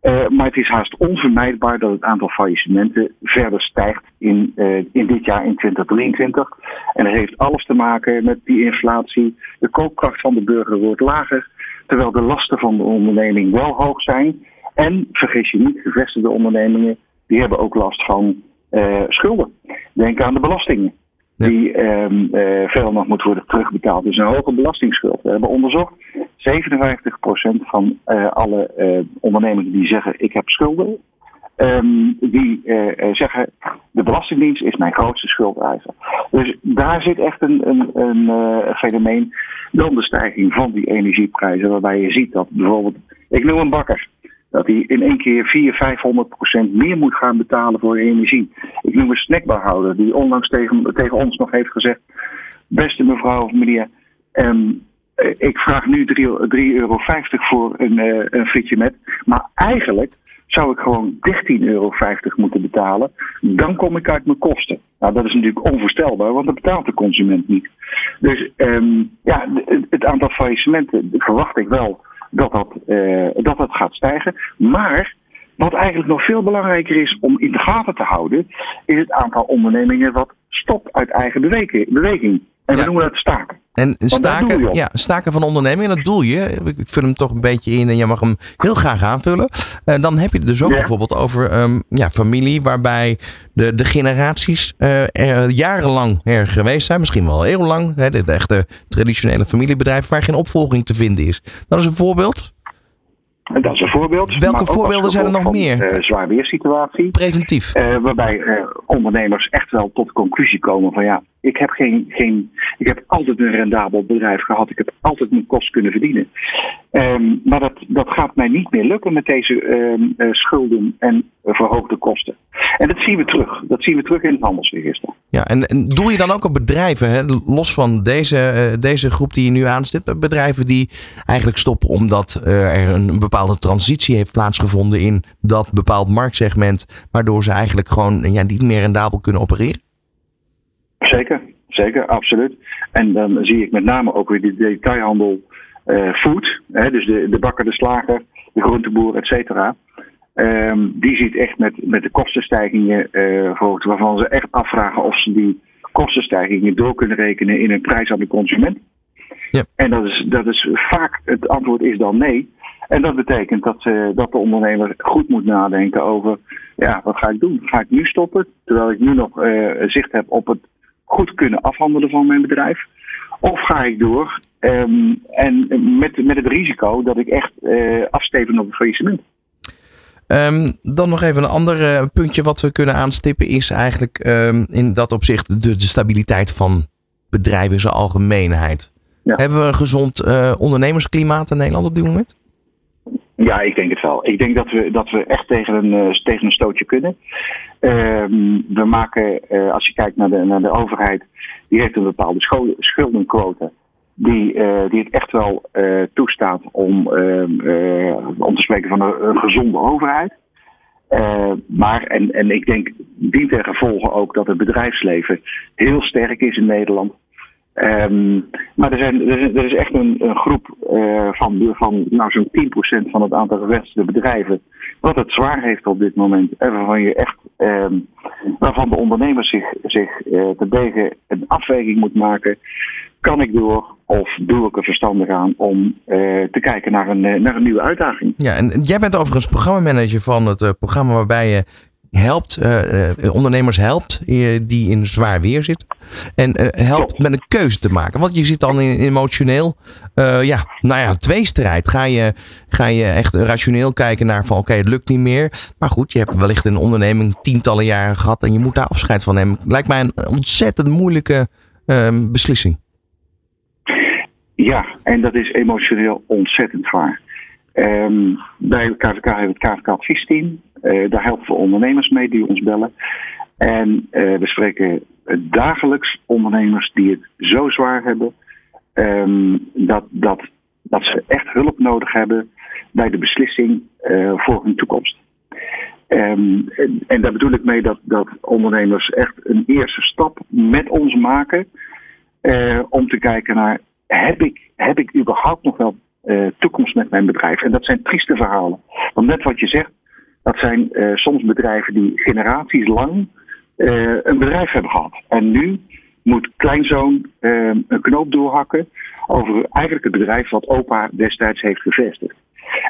Eh, maar het is haast onvermijdbaar dat het aantal faillissementen verder stijgt in, in dit jaar, in 2023. En dat heeft alles te maken met die inflatie. De koopkracht van de burger wordt lager, terwijl de lasten van de onderneming wel hoog zijn. En vergis je niet, gevestigde ondernemingen die hebben ook last van eh, schulden. Denk aan de belastingen. Ja. Die ehm eh, veel nog moet worden terugbetaald. Dus een hoge belastingsschuld. We hebben onderzocht. 57% van eh, alle ondernemingen die zeggen ik heb schulden. ehm, die zeggen de Belastingdienst is mijn grootste schuldeiser. Dus daar zit echt een, een, een fenomeen. Dan de stijging van die energieprijzen. Waarbij je ziet dat bijvoorbeeld, ik noem een bakker dat hij in één keer 400, 500 procent meer moet gaan betalen voor energie. Ik noem een snackbarhouder die onlangs tegen, tegen ons nog heeft gezegd: Beste mevrouw of meneer, ehm, eh, ik vraag nu 3,50 euro voor een, eh, een frietje met. Maar eigenlijk zou ik gewoon 13,50 euro moeten betalen. Dan kom ik uit mijn kosten. Nou, dat is natuurlijk onvoorstelbaar, want dat betaalt de consument niet. Dus ehm, ja, d- het aantal faillissementen verwacht ik wel dat dat, eh, dat dat gaat stijgen. Maar wat eigenlijk nog veel belangrijker is om in de gaten te houden, is het aantal ondernemingen wat stopt uit eigen beweging. En Ja. we noemen dat staken. En staken, ja, staken van ondernemingen, dat doe je. Ik vul hem toch een beetje in en jij mag hem heel graag aanvullen. Eh, dan heb je het dus ook Ja. bijvoorbeeld over ehm, ja, familie, waarbij de, de generaties eh, er jarenlang er geweest zijn, misschien wel eeuwenlang. Hè, de, de echte traditionele familiebedrijf waar geen opvolging te vinden is. Dat is een voorbeeld. En dat is een voorbeeld. Welke voorbeelden zijn er nog van, meer? eh, zwaar weersituatie. Preventief. Waarbij ondernemers echt wel tot de conclusie komen van ja, ik heb, geen, geen, ik heb altijd een rendabel bedrijf gehad. Ik heb altijd mijn kost kunnen verdienen. Ehm, maar dat, dat gaat mij niet meer lukken met deze ehm, eh, schulden en eh, verhoogde kosten. En dat zien we terug. Dat zien we terug in het handelsregister. Ja, en, en doe je dan ook op bedrijven, hè, los van deze, eh, deze groep die je nu aanstipt, bedrijven die eigenlijk stoppen omdat eh, er een bepaalde transitie heeft plaatsgevonden in dat bepaald marktsegment, waardoor ze eigenlijk gewoon ja, niet meer rendabel kunnen opereren? Zeker, zeker, absoluut. En dan zie ik met name ook weer de detailhandel eh, food. Hè, dus de, de bakker, de slager, de groenteboer, et cetera. Ehm, die ziet echt met, met de kostenstijgingen verhoogd, waarvan ze echt afvragen of ze die kostenstijgingen door kunnen rekenen in een prijs aan de consument. Ja. En dat is, dat is vaak, het antwoord is dan nee. En dat betekent dat, eh, dat de ondernemer goed moet nadenken over, ja, wat ga ik doen? Ga ik nu stoppen, terwijl ik nu nog zicht heb op het goed kunnen afhandelen van mijn bedrijf? Of ga ik door ehm, en met, met het risico dat ik echt uh, afsteven op het faillissement. Um, dan nog even een ander uh, puntje wat we kunnen aanstippen is eigenlijk um, in dat opzicht de, de, stabiliteit van bedrijven in zijn algemeenheid. Ja. Hebben we een gezond uh, ondernemersklimaat in Nederland op dit moment? Ja, ik denk het wel. Ik denk dat we, dat we echt tegen een, uh, tegen een stootje kunnen. Um, we maken, als je kijkt naar de, naar de overheid, die heeft een bepaalde schuldenquote die, uh, die het echt wel toestaat om, uh, om te spreken van een, gezonde overheid. maar, en, en ik denk dient ten gevolge ook dat het bedrijfsleven heel sterk is in Nederland. Um, maar er, zijn, er, is, er is echt een, groep van, van nou, zo'n 10% van het aantal gevestigde bedrijven. wat het zwaar heeft op dit moment. En waarvan, je echt, um, waarvan de ondernemers zich, zich terdege een afweging moet maken kan ik door of doe ik er verstandig aan om uh, te kijken naar een, naar een nieuwe uitdaging. Ja, en jij bent overigens programmamanager van het programma waarbij je helpt, ondernemers helpt die in zwaar weer zitten. En helpt met een keuze te maken. Want je zit dan in, emotioneel, ja, nou ja, tweestrijd. Ga je, ga je echt rationeel kijken naar van oké, okay, het lukt niet meer. Maar goed, je hebt wellicht een onderneming tientallen jaren gehad en je moet daar afscheid van nemen. Lijkt mij een ontzettend moeilijke ehm, beslissing. Ja, en dat is emotioneel ontzettend zwaar. Um, bij KVK hebben we het KVK adviesteam. Uh, daar helpen we ondernemers mee die ons bellen. En uh, we spreken dagelijks ondernemers die het zo zwaar hebben um, dat, dat, dat ze echt hulp nodig hebben bij de beslissing uh, voor hun toekomst. En, en, daar bedoel ik mee dat, dat ondernemers echt een eerste stap met ons maken om te kijken naar heb ik, heb ik überhaupt nog wel toekomst met mijn bedrijf? En dat zijn trieste verhalen. Want net wat je zegt, dat zijn uh, soms bedrijven die generaties lang uh, een bedrijf hebben gehad. En nu moet kleinzoon een knoop doorhakken over eigenlijk het bedrijf wat opa destijds heeft gevestigd.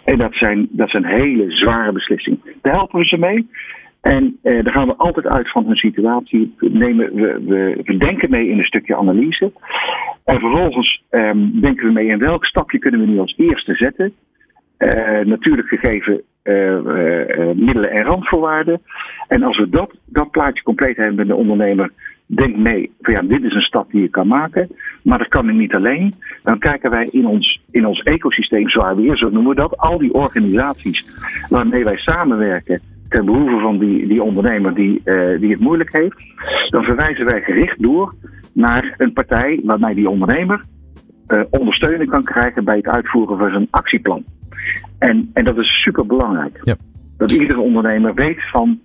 En dat zijn, dat hele zware beslissingen. Daar helpen we ze mee. En eh, daar gaan we altijd uit van hun situatie. Nemen, we, we, we denken mee in een stukje analyse. En vervolgens eh, denken we mee in welk stapje kunnen we nu als eerste zetten. Uh, natuurlijk gegeven middelen en randvoorwaarden. En als we dat, dat plaatje compleet hebben met de ondernemer, denk mee van ja, dit is een stap die je kan maken. Maar dat kan ik niet alleen. Dan kijken wij in ons, in ons ecosysteem zwaar weer, zo noemen we dat. Al die organisaties waarmee wij samenwerken ten behoeve van die, die ondernemer die, die het moeilijk heeft, dan verwijzen wij gericht door naar een partij waarmee die ondernemer uh, ondersteuning kan krijgen bij het uitvoeren van zijn actieplan. En, en dat is super belangrijk. Ja. Dat iedere ondernemer weet van,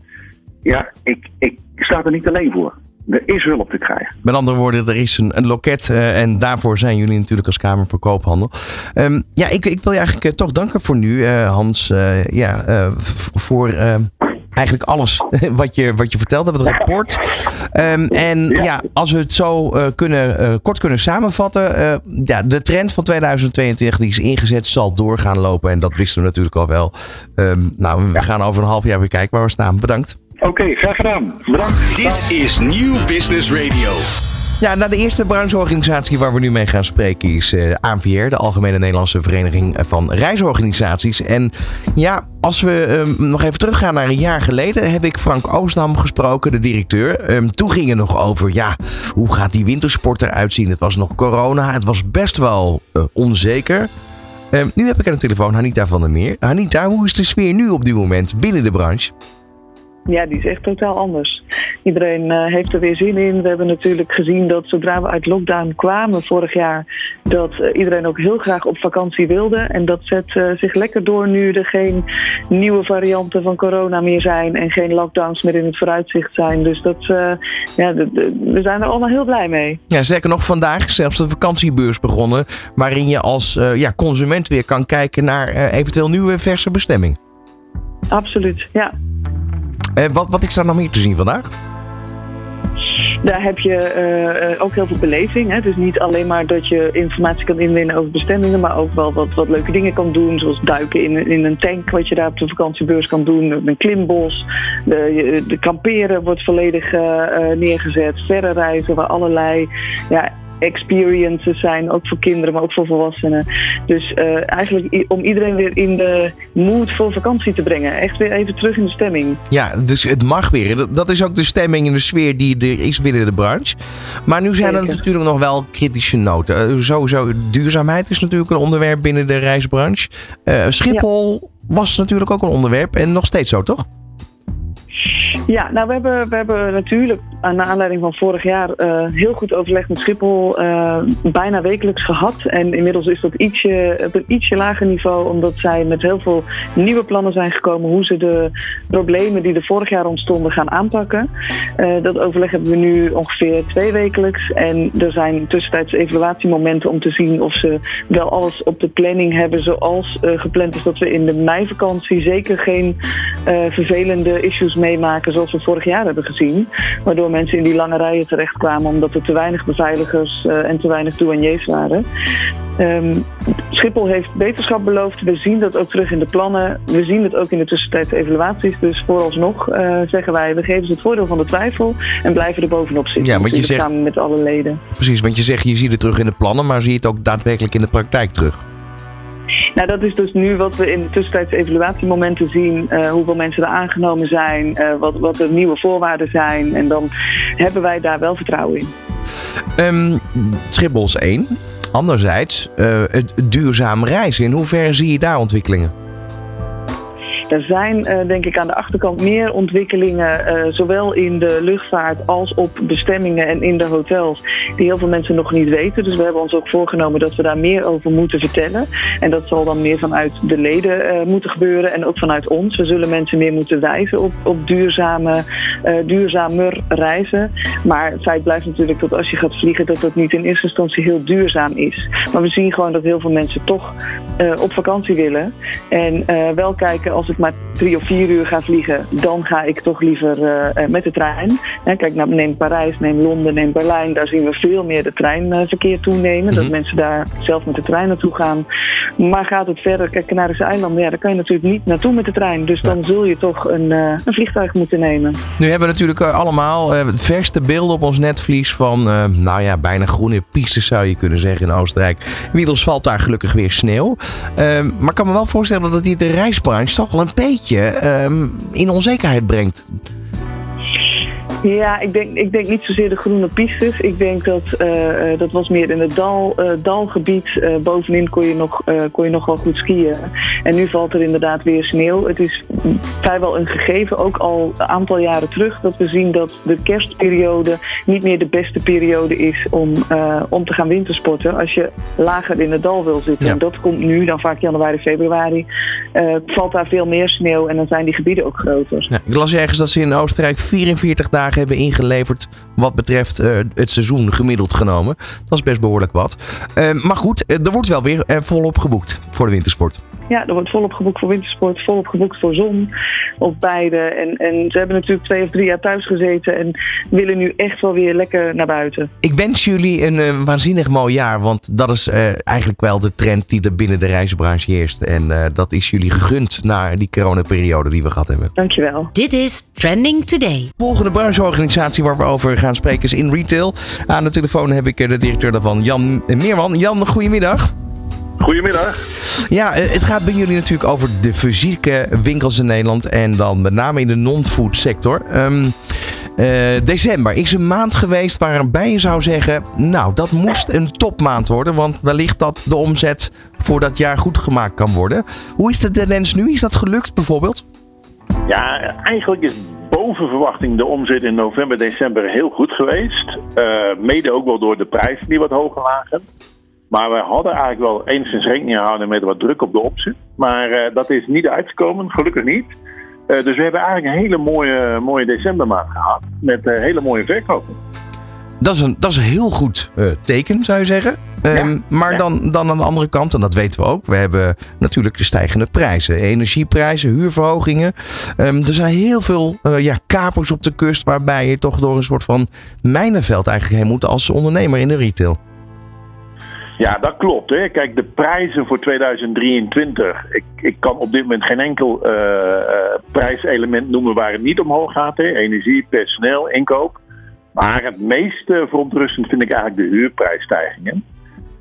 ja, ik, ik sta er niet alleen voor. Er is hulp te krijgen. Met andere woorden, er is een, een loket uh, en daarvoor zijn jullie natuurlijk als Kamer voor Koophandel. Um, ja, ik, ik wil je eigenlijk uh, toch danken voor nu, uh, Hans. ja, voor eigenlijk alles wat je, wat je verteld hebt, het rapport. Um, en ja. ja. als we het zo kunnen, kort kunnen samenvatten. ja, de trend van 2022 die is ingezet zal doorgaan lopen. En dat wisten we natuurlijk al wel. Um, nou, we gaan over een half jaar weer kijken waar we staan. Bedankt. Oké, okay, graag gedaan. Bedankt. Dit is Nieuw Business Radio. Ja, nou de eerste brancheorganisatie waar we nu mee gaan spreken is uh, ANVR, de Algemene Nederlandse Vereniging van Reisorganisaties. En ja, als we um, nog even teruggaan naar een jaar geleden, heb ik Frank Oostdam gesproken, de directeur. Um, toen ging het nog over, ja, hoe gaat die wintersport eruit zien? Het was nog corona, het was best wel uh, onzeker. Um, nu heb ik aan de telefoon Hanita van der Meer. Hanita, hoe is de sfeer nu op dit moment binnen de branche? Ja, die is echt totaal anders. Iedereen uh, heeft er weer zin in. We hebben natuurlijk gezien dat zodra we uit lockdown kwamen vorig jaar, dat uh, iedereen ook heel graag op vakantie wilde. En dat zet uh, zich lekker door nu er geen nieuwe varianten van corona meer zijn en geen lockdowns meer in het vooruitzicht zijn. Dus dat, ja, we zijn er allemaal heel blij mee. Ja, zeker nog vandaag zelfs de vakantiebeurs begonnen, waarin je als ja, consument weer kan kijken naar eventueel nieuwe verse bestemming. Absoluut, ja. Uh, wat, wat is daar nog meer te zien vandaag? Daar heb je uh, ook heel veel beleving. Hè? Dus niet alleen maar dat je informatie kan inwinnen over bestemmingen, maar ook wel wat, wat leuke dingen kan doen. Zoals duiken in, in een tank, wat je daar op de vakantiebeurs kan doen. Een klimbos. De, de kamperen wordt volledig neergezet. Verre reizen waar allerlei ja, experiences zijn, ook voor kinderen, maar ook voor volwassenen. Dus uh, eigenlijk om iedereen weer in de mood voor vakantie te brengen. Echt weer even terug in de stemming. Ja, dus het mag weer. Dat is ook de stemming en de sfeer die er is binnen de branche. Maar nu zijn er natuurlijk nog wel kritische noten. Uh, sowieso, duurzaamheid is natuurlijk een onderwerp binnen de reisbranche. Uh, Schiphol was natuurlijk ook een onderwerp en nog steeds zo, toch? Ja, nou we hebben, we hebben natuurlijk naar aanleiding van vorig jaar uh, heel goed overleg met Schiphol uh, bijna wekelijks gehad. En inmiddels is dat ietsje, op een ietsje lager niveau, omdat zij met heel veel nieuwe plannen zijn gekomen hoe ze de problemen die er vorig jaar ontstonden gaan aanpakken. Dat overleg hebben we nu ongeveer twee wekelijks. En er zijn tussentijds evaluatiemomenten om te zien of ze wel alles op de planning hebben zoals gepland is. Dat we in de meivakantie zeker geen vervelende issues meemaken zoals we vorig jaar hebben gezien. Waardoor mensen in die lange rijen terechtkwamen omdat er te weinig beveiligers uh, en te weinig douaniers waren. Um, Schiphol heeft beterschap beloofd. We zien dat ook terug in de plannen. We zien het ook in de tussentijdse evaluaties. Dus vooralsnog uh, zeggen wij, we geven ze het voordeel van de twijfel en blijven er bovenop zitten. Ja, want je zegt, samen met alle leden. Precies, want je zegt je ziet het terug in de plannen, maar zie je het ook daadwerkelijk in de praktijk terug? Nou, dat is dus nu wat we in de tussentijdse evaluatiemomenten zien. Uh, hoeveel mensen er aangenomen zijn, uh, wat, wat de nieuwe voorwaarden zijn. En dan hebben wij daar wel vertrouwen in. Um, één. Anderzijds, uh, het duurzaam reizen. In hoeverre zie je daar ontwikkelingen? Er zijn uh, denk ik aan de achterkant meer ontwikkelingen, uh, zowel in de luchtvaart als op bestemmingen en in de hotels, die heel veel mensen nog niet weten. Dus we hebben ons ook voorgenomen dat we daar meer over moeten vertellen. En dat zal dan meer vanuit de leden uh, moeten gebeuren en ook vanuit ons. We zullen mensen meer moeten wijzen op, op duurzame, duurzamer reizen. Maar het feit blijft natuurlijk dat als je gaat vliegen, dat dat niet in eerste instantie heel duurzaam is. Maar we zien gewoon dat heel veel mensen toch op vakantie willen. En wel kijken als ik maar drie of vier uur ga vliegen, dan ga ik toch liever uh, met de trein. Hè, kijk, nou, neem Parijs, neem Londen, neem Berlijn. Daar zien we veel meer de treinverkeer toenemen. Dat mensen daar zelf met de trein naartoe gaan. Maar gaat het verder, kijk, Canarische eilanden, ja, daar kan je natuurlijk niet naartoe met de trein. Dus dan zul je toch een, uh, een vliegtuig moeten nemen. Nu hebben we natuurlijk allemaal uh, verste beelden op ons netvlies van, nou ja, bijna groene pistes zou je kunnen zeggen in Oostenrijk. Inmiddels valt daar gelukkig weer sneeuw. Ehm, maar ik kan me wel voorstellen dat die de reisbranche toch wel een beetje um, in onzekerheid brengt. Ja, ik denk, ik denk niet zozeer de groene pistes. Ik denk dat uh, dat was meer in het dal, uh, dalgebied. Uh, bovenin kon je, nog, kon je nog wel goed skiën. En nu valt er inderdaad weer sneeuw. Het is vrijwel een gegeven, ook al een aantal jaren terug, dat we zien dat de kerstperiode niet meer de beste periode is om, om te gaan wintersporten. Als je lager in het dal wil zitten. Ja. En dat komt nu, dan vaak januari, februari. valt daar veel meer sneeuw en dan zijn die gebieden ook groter. Ja, ik las ergens dat ze in Oostenrijk 44 dagen hebben ingeleverd wat betreft uh, het seizoen gemiddeld genomen. Dat is best behoorlijk wat. Uh, maar goed, er wordt wel weer volop geboekt voor de wintersport. Ja, er wordt volop geboekt voor wintersport, volop geboekt voor zon. Of beide. En, en ze hebben natuurlijk twee of drie jaar thuis gezeten en willen nu echt wel weer lekker naar buiten. Ik wens jullie een uh, waanzinnig mooi jaar, want dat is uh, eigenlijk wel de trend die er binnen de reizenbranche heerst. En uh, dat is jullie gegund na die coronaperiode die we gehad hebben. Dankjewel. Dit is Trending Today. Volgende brancheorganisatie waar we over gaan spreken is In Retail. Aan de telefoon heb ik de directeur daarvan, Jan Meerman. Jan, goedemiddag. Goedemiddag. Ja, het gaat bij jullie natuurlijk over de fysieke winkels in Nederland en dan met name in de non-food sector. Um, uh, december is een maand geweest waarbij je zou zeggen, nou dat moest een topmaand worden, want wellicht dat de omzet voor dat jaar goed gemaakt kan worden. Hoe is de tendens nu? Is dat gelukt bijvoorbeeld? Ja, eigenlijk is boven verwachting de omzet in november, december heel goed geweest. Uh, mede ook wel door de prijzen die wat hoger lagen. Maar we hadden eigenlijk wel enigszins rekening gehouden met wat druk op de opzet. Maar uh, dat is niet uitgekomen, gelukkig niet. Uh, dus we hebben eigenlijk een hele mooie, mooie decembermaand gehad. Met uh, hele mooie verkopen. Dat is een, dat is een heel goed teken, zou je zeggen. Ja, um, maar ja. dan, dan aan de andere kant, en dat weten we ook, we hebben natuurlijk de stijgende prijzen. Energieprijzen, huurverhogingen. Um, er zijn heel veel uh, ja, kapers op de kust waarbij je toch door een soort van mijnenveld eigenlijk heen moet als ondernemer in de retail. Ja, dat klopt. Hè. Kijk, de prijzen voor 2023. Ik, ik kan op dit moment geen enkel uh, uh, prijselement noemen waar het niet omhoog gaat. Hè. Energie, personeel, inkoop. Maar het meest eh, verontrustend vind ik eigenlijk de huurprijsstijgingen.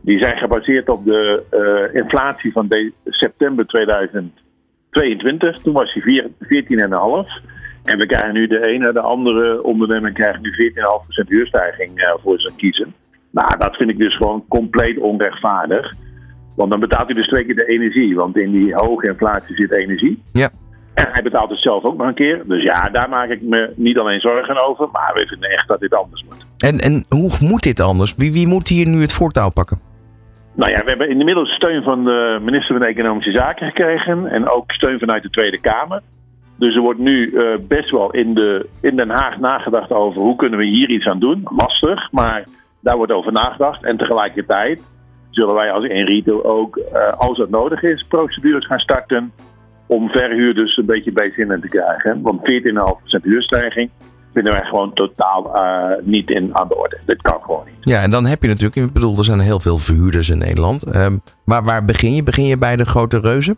Die zijn gebaseerd op de eh, inflatie van september 2022. Toen was die 14,5. En we krijgen nu de ene, de andere ondernemer krijgt nu 14,5% huurstijging eh, voor zijn kiezen. Nou, dat vind ik dus gewoon compleet onrechtvaardig. Want dan betaalt hij dus twee keer de energie. Want in die hoge inflatie zit energie. Ja. En hij betaalt het zelf ook nog een keer. Dus ja, daar maak ik me niet alleen zorgen over. Maar we vinden echt dat dit anders moet. En, en hoe moet dit anders? Wie, wie moet hier nu het voortouw pakken? Nou ja, we hebben inmiddels steun van de minister van Economische Zaken gekregen. En ook steun vanuit de Tweede Kamer. Dus er wordt nu uh, best wel in, de, in Den Haag nagedacht over hoe kunnen we hier iets aan doen. Lastig, maar daar wordt over nagedacht. En tegelijkertijd zullen wij als retail ook, uh, als het nodig is, procedures gaan starten om verhuurders een beetje bij zinnen te krijgen. Want 14,5% huurstijging vinden wij gewoon totaal uh, niet in aan de orde. Dit kan gewoon niet. Ja, en dan heb je natuurlijk, ik bedoel, er zijn heel veel verhuurders in Nederland. Um, maar waar begin je? Begin je bij de grote reuzen?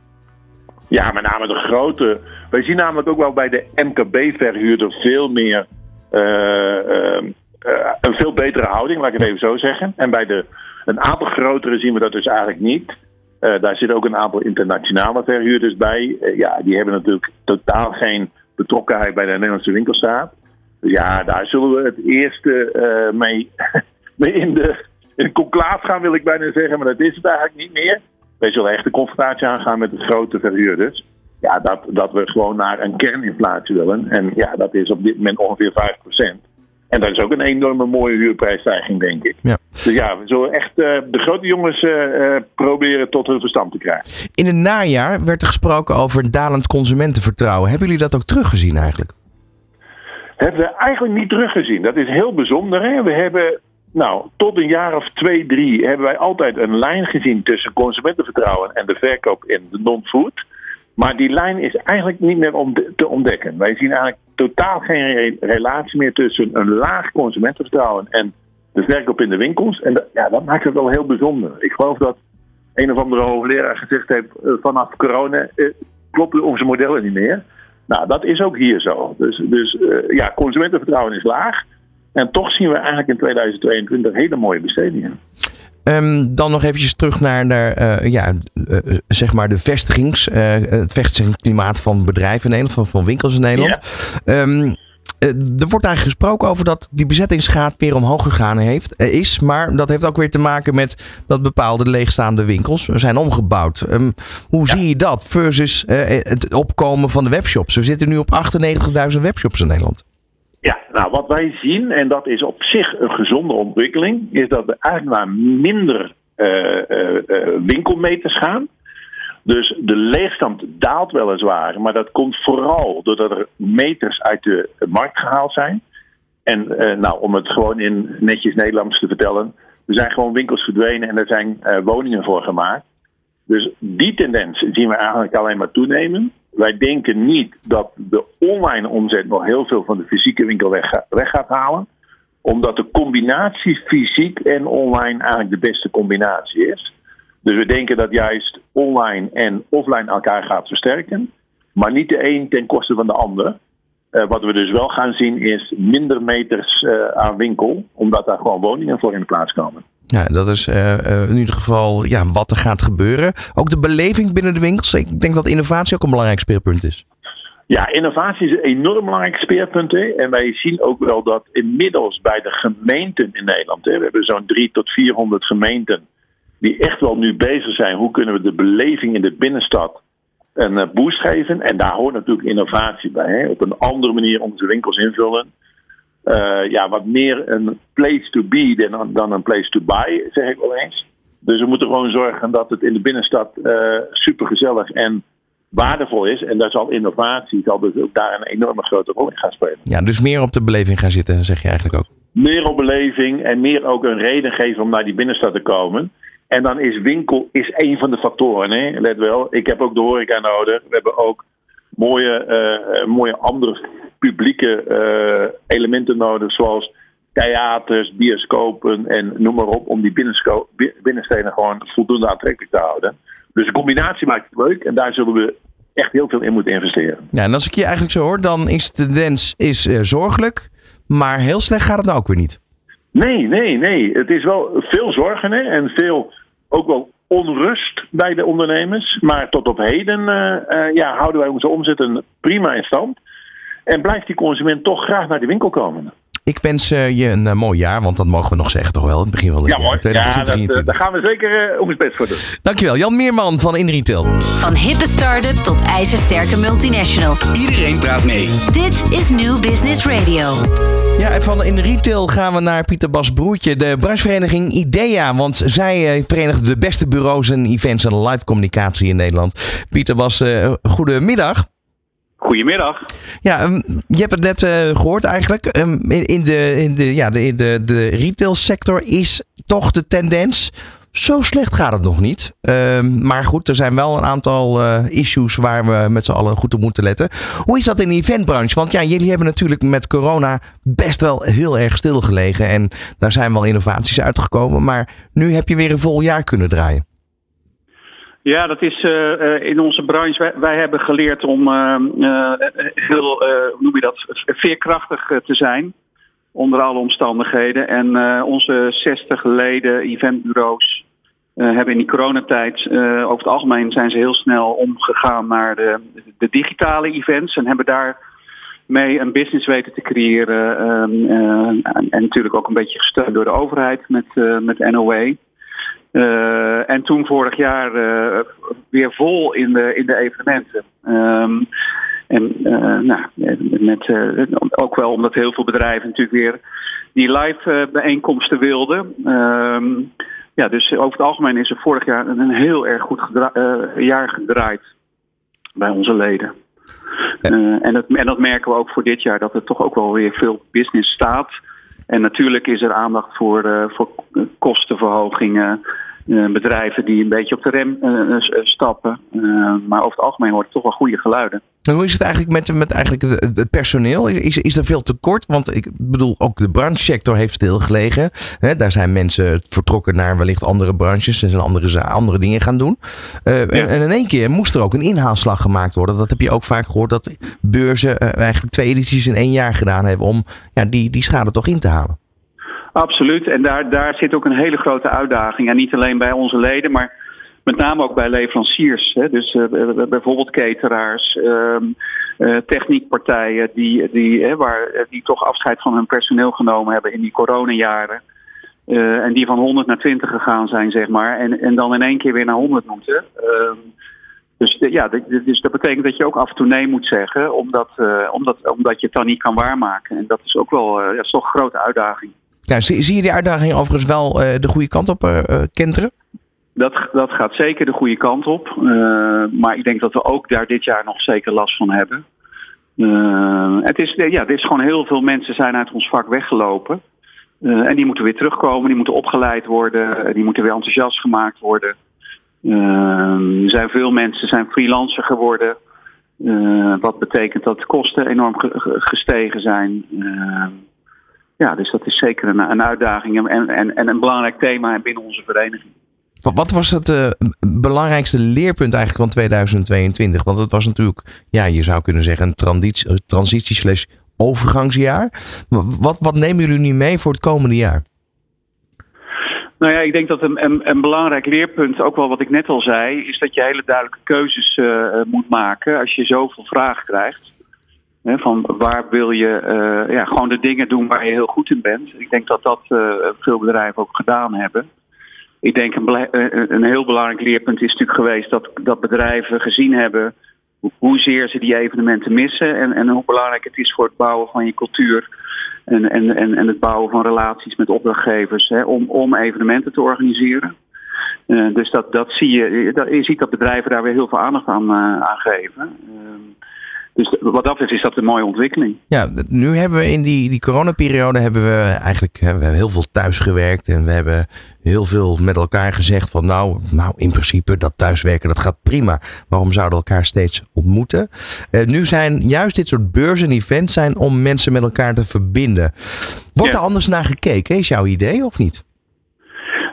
Ja, met name de grote. Wij zien namelijk ook wel bij de MKB-verhuurder veel meer. Uh, uh, een veel betere houding, laat ik het even zo zeggen. En bij de, een aantal grotere zien we dat dus eigenlijk niet. Uh, daar zitten ook een aantal internationale verhuurders bij. Uh, ja, die hebben natuurlijk totaal geen betrokkenheid bij de Nederlandse winkelstraat. Dus ja, daar zullen we het eerste mee, mee in de, in conclaaf gaan, wil ik bijna zeggen. Maar dat is het eigenlijk niet meer. Wij zullen echt de confrontatie aangaan met de grote verhuurders. Ja, dat, dat we gewoon naar een kerninflatie willen. En ja, dat is op dit moment ongeveer 5%. En dat is ook een enorme mooie huurprijsstijging, denk ik. Ja. Dus ja, we zullen echt uh, de grote jongens uh, proberen tot hun verstand te krijgen. In het najaar werd er gesproken over dalend consumentenvertrouwen. Hebben jullie dat ook teruggezien eigenlijk? Hebben we eigenlijk niet teruggezien. Dat is heel bijzonder. Hè? We hebben, nou, tot een jaar of twee, drie hebben wij altijd een lijn gezien tussen consumentenvertrouwen en de verkoop in de non-food. Maar die lijn is eigenlijk niet meer om te ontdekken. Wij zien eigenlijk totaal geen re relatie meer tussen een laag consumentenvertrouwen en de verkoop in de winkels. En dat, ja, dat maakt het wel heel bijzonder. Ik geloof dat een of andere hoogleraar gezegd heeft: uh, vanaf corona uh, kloppen onze modellen niet meer. Nou, dat is ook hier zo. Dus, dus uh, ja, consumentenvertrouwen is laag. En toch zien we eigenlijk in 2022 hele mooie bestedingen. Um, dan nog eventjes terug naar, naar uh, ja, uh, zeg maar de vestigings, uh, het vestigingsklimaat van bedrijven in Nederland, van, van winkels in Nederland. Ja. Um, er wordt eigenlijk gesproken over dat die bezettingsgraad weer omhoog gegaan heeft, is. Maar dat heeft ook weer te maken met dat bepaalde leegstaande winkels zijn omgebouwd. Um, hoe ja. zie je dat versus het opkomen van de webshops? We zitten nu op 98.000 webshops in Nederland. Ja, nou wat wij zien, en dat is op zich een gezonde ontwikkeling, is dat we eigenlijk naar minder uh, uh, uh, winkelmeters gaan. Dus de leegstand daalt weliswaar, maar dat komt vooral doordat er meters uit de markt gehaald zijn. En nou, om het gewoon in netjes Nederlands te vertellen, er zijn gewoon winkels verdwenen en er zijn woningen voor gemaakt. Dus die tendens zien we eigenlijk alleen maar toenemen. Wij denken niet dat de online omzet nog heel veel van de fysieke winkel weg, gaat halen. Omdat de combinatie fysiek en online eigenlijk de beste combinatie is. Dus we denken dat juist online en offline elkaar gaat versterken. Maar niet de een ten koste van de ander. Uh, wat we dus wel gaan zien is minder meters uh, aan winkel. Omdat daar gewoon woningen voor in de plaats komen. Ja, dat is uh, in ieder geval ja, wat er gaat gebeuren. Ook de beleving binnen de winkels. Ik denk dat innovatie ook een belangrijk speerpunt is. Ja, innovatie is een enorm belangrijk speerpunt. Hè. En wij zien ook wel dat inmiddels bij de gemeenten in Nederland, hè, we hebben zo'n 300 tot 400 gemeenten, die echt wel nu bezig zijn. Hoe kunnen we de beleving in de binnenstad een boost geven? En daar hoort natuurlijk innovatie bij. Hè. Op een andere manier onze winkels invullen. Uh, ja, wat meer een place to be dan, dan een place to buy, zeg ik wel eens. Dus we moeten gewoon zorgen dat het in de binnenstad uh, super gezellig en waardevol is. En daar zal innovatie zal dus ook daar een enorme grote rol in gaan spelen. Ja, dus meer op de beleving gaan zitten, zeg je eigenlijk ook. Meer op beleving en meer ook een reden geven om naar die binnenstad te komen. En dan is winkel is één van de factoren. Hè? Let wel, ik heb ook de horeca nodig. We hebben ook mooie, uh, mooie andere publieke uh, elementen nodig, zoals theaters, bioscopen en noem maar op, om die binnensteden gewoon voldoende aantrekkelijk te houden. Dus de combinatie maakt het leuk en daar zullen we echt heel veel in moeten investeren. Ja, en als ik je eigenlijk zo hoor, dan is de tendens is uh, zorgelijk. Maar heel slecht gaat het nou ook weer niet. Nee, nee, nee. Het is wel veel zorgen hè? en veel ook wel onrust bij de ondernemers. Maar tot op heden uh, uh, ja, houden wij onze omzetten prima in stand. En blijft die consument toch graag naar de winkel komen. Ik wens uh, je een mooi jaar, want dat mogen we nog zeggen toch wel. Het begin van het ja, jaar. Mooi. 2023. Ja, dat, daar gaan we zeker uh, ons best voor doen. Dankjewel, Jan Meerman van InRetail. Van hippe start-up tot ijzersterke multinational. Iedereen praat mee. Dit is New Business Radio. Ja, en van in retail gaan we naar Pieter Bas Broertje, de branchevereniging IDEA. Want zij verenigt de beste bureaus en events en live communicatie in Nederland. Pieter Bas, uh, goedemiddag. Goedemiddag. Ja, um, je hebt het net uh, gehoord eigenlijk. Um, in, de, in, de, ja, de, de, de retailsector is toch de tendens. Zo slecht gaat het nog niet. Um, maar goed, er zijn wel een aantal uh, issues waar we met z'n allen goed op moeten letten. Hoe is dat in de eventbranche? Want ja, jullie hebben natuurlijk met corona best wel heel erg stilgelegen. En daar zijn wel innovaties uitgekomen. Maar nu heb je weer een vol jaar kunnen draaien. Ja, dat is uh, in onze branche. Wij, wij hebben geleerd om uh, heel, hoe noem je dat, veerkrachtig te zijn. Onder alle omstandigheden. En onze 60 leden eventbureaus hebben in die coronatijd. over het algemeen zijn ze heel snel omgegaan naar de, de digitale events. En hebben daar mee een business weten te creëren. en, en natuurlijk ook een beetje gesteund door de overheid met, met NOW. Uh, en toen vorig jaar uh, weer vol in de, in de evenementen. Um, en uh, nou, met, ook wel omdat heel veel bedrijven natuurlijk weer die live bijeenkomsten wilden. Um, ja, dus over het algemeen is er vorig jaar een heel erg goed gedra jaar gedraaid bij onze leden. en, dat, en dat merken we ook voor dit jaar, dat er toch ook wel weer veel business staat. En natuurlijk is er aandacht voor, uh, voor kostenverhogingen. Uh, bedrijven die een beetje op de rem uh, stappen. maar over het algemeen hoort het toch wel goede geluiden. En hoe is het eigenlijk met, met eigenlijk het, personeel? Is, is er veel tekort? Want ik bedoel, ook de branchesector heeft stilgelegen. He, daar zijn mensen vertrokken naar wellicht andere branches en zijn andere, andere dingen gaan doen. Ja. en, en, in één keer moest er ook een inhaalslag gemaakt worden. Dat heb je ook vaak gehoord dat beurzen eigenlijk twee edities in één jaar gedaan hebben om ja, die, die schade toch in te halen. Absoluut. En daar, daar zit ook een hele grote uitdaging. En niet alleen bij onze leden, maar met name ook bij leveranciers. Hè. Dus uh, bijvoorbeeld cateraars, uh, techniekpartijen die, die, uh, waar, die toch afscheid van hun personeel genomen hebben in die coronajaren. en die van 100 naar 20 gegaan zijn, zeg maar. En, en dan in één keer weer naar 100 moeten. Ehm, dus ja, dus dat betekent dat je ook af en toe nee moet zeggen, omdat, omdat, omdat je het dan niet kan waarmaken. En dat is ook wel ja, is toch een grote uitdaging. Ja, zie, zie je die uitdaging overigens wel uh, de goede kant op uh, kenteren? Dat, dat gaat zeker de goede kant op. Maar ik denk dat we ook daar dit jaar nog zeker last van hebben. het, is, ja, het is gewoon heel veel mensen zijn uit ons vak weggelopen. en die moeten weer terugkomen, die moeten opgeleid worden, die moeten weer enthousiast gemaakt worden. er zijn veel mensen zijn freelancer geworden. wat betekent dat de kosten enorm gestegen zijn. Ja, dus dat is zeker een, een uitdaging en, en, en een belangrijk thema binnen onze vereniging. Wat was het uh, belangrijkste leerpunt eigenlijk van 2022? Want het was natuurlijk, ja, je zou kunnen zeggen, een transitie, transitie slash overgangsjaar. Wat, wat nemen jullie nu mee voor het komende jaar? Nou ja, ik denk dat een, een, een, belangrijk leerpunt, ook wel wat ik net al zei, is dat je hele duidelijke keuzes uh, moet maken als je zoveel vragen krijgt. Van waar wil je uh, ja, gewoon de dingen doen waar je heel goed in bent. Ik denk dat dat uh, veel bedrijven ook gedaan hebben. Ik denk een, een heel belangrijk leerpunt is natuurlijk geweest dat, dat bedrijven gezien hebben hoezeer ze die evenementen missen en, en hoe belangrijk het is voor het bouwen van je cultuur en, en, en, en het bouwen van relaties met opdrachtgevers om, om evenementen te organiseren. Dus dat, dat zie je, dat, je ziet dat bedrijven daar weer heel veel aandacht aan, aan geven. Dus wat dat betreft is dat een mooie ontwikkeling. Ja, nu hebben we in die, die coronaperiode hebben we eigenlijk we hebben heel veel thuis gewerkt. En we hebben heel veel met elkaar gezegd van nou, nou in principe dat thuiswerken dat gaat prima. Waarom zouden we elkaar steeds ontmoeten? Uh, nu zijn juist dit soort beurzen en events zijn om mensen met elkaar te verbinden. Wordt ja. er anders naar gekeken? Is jouw idee of niet?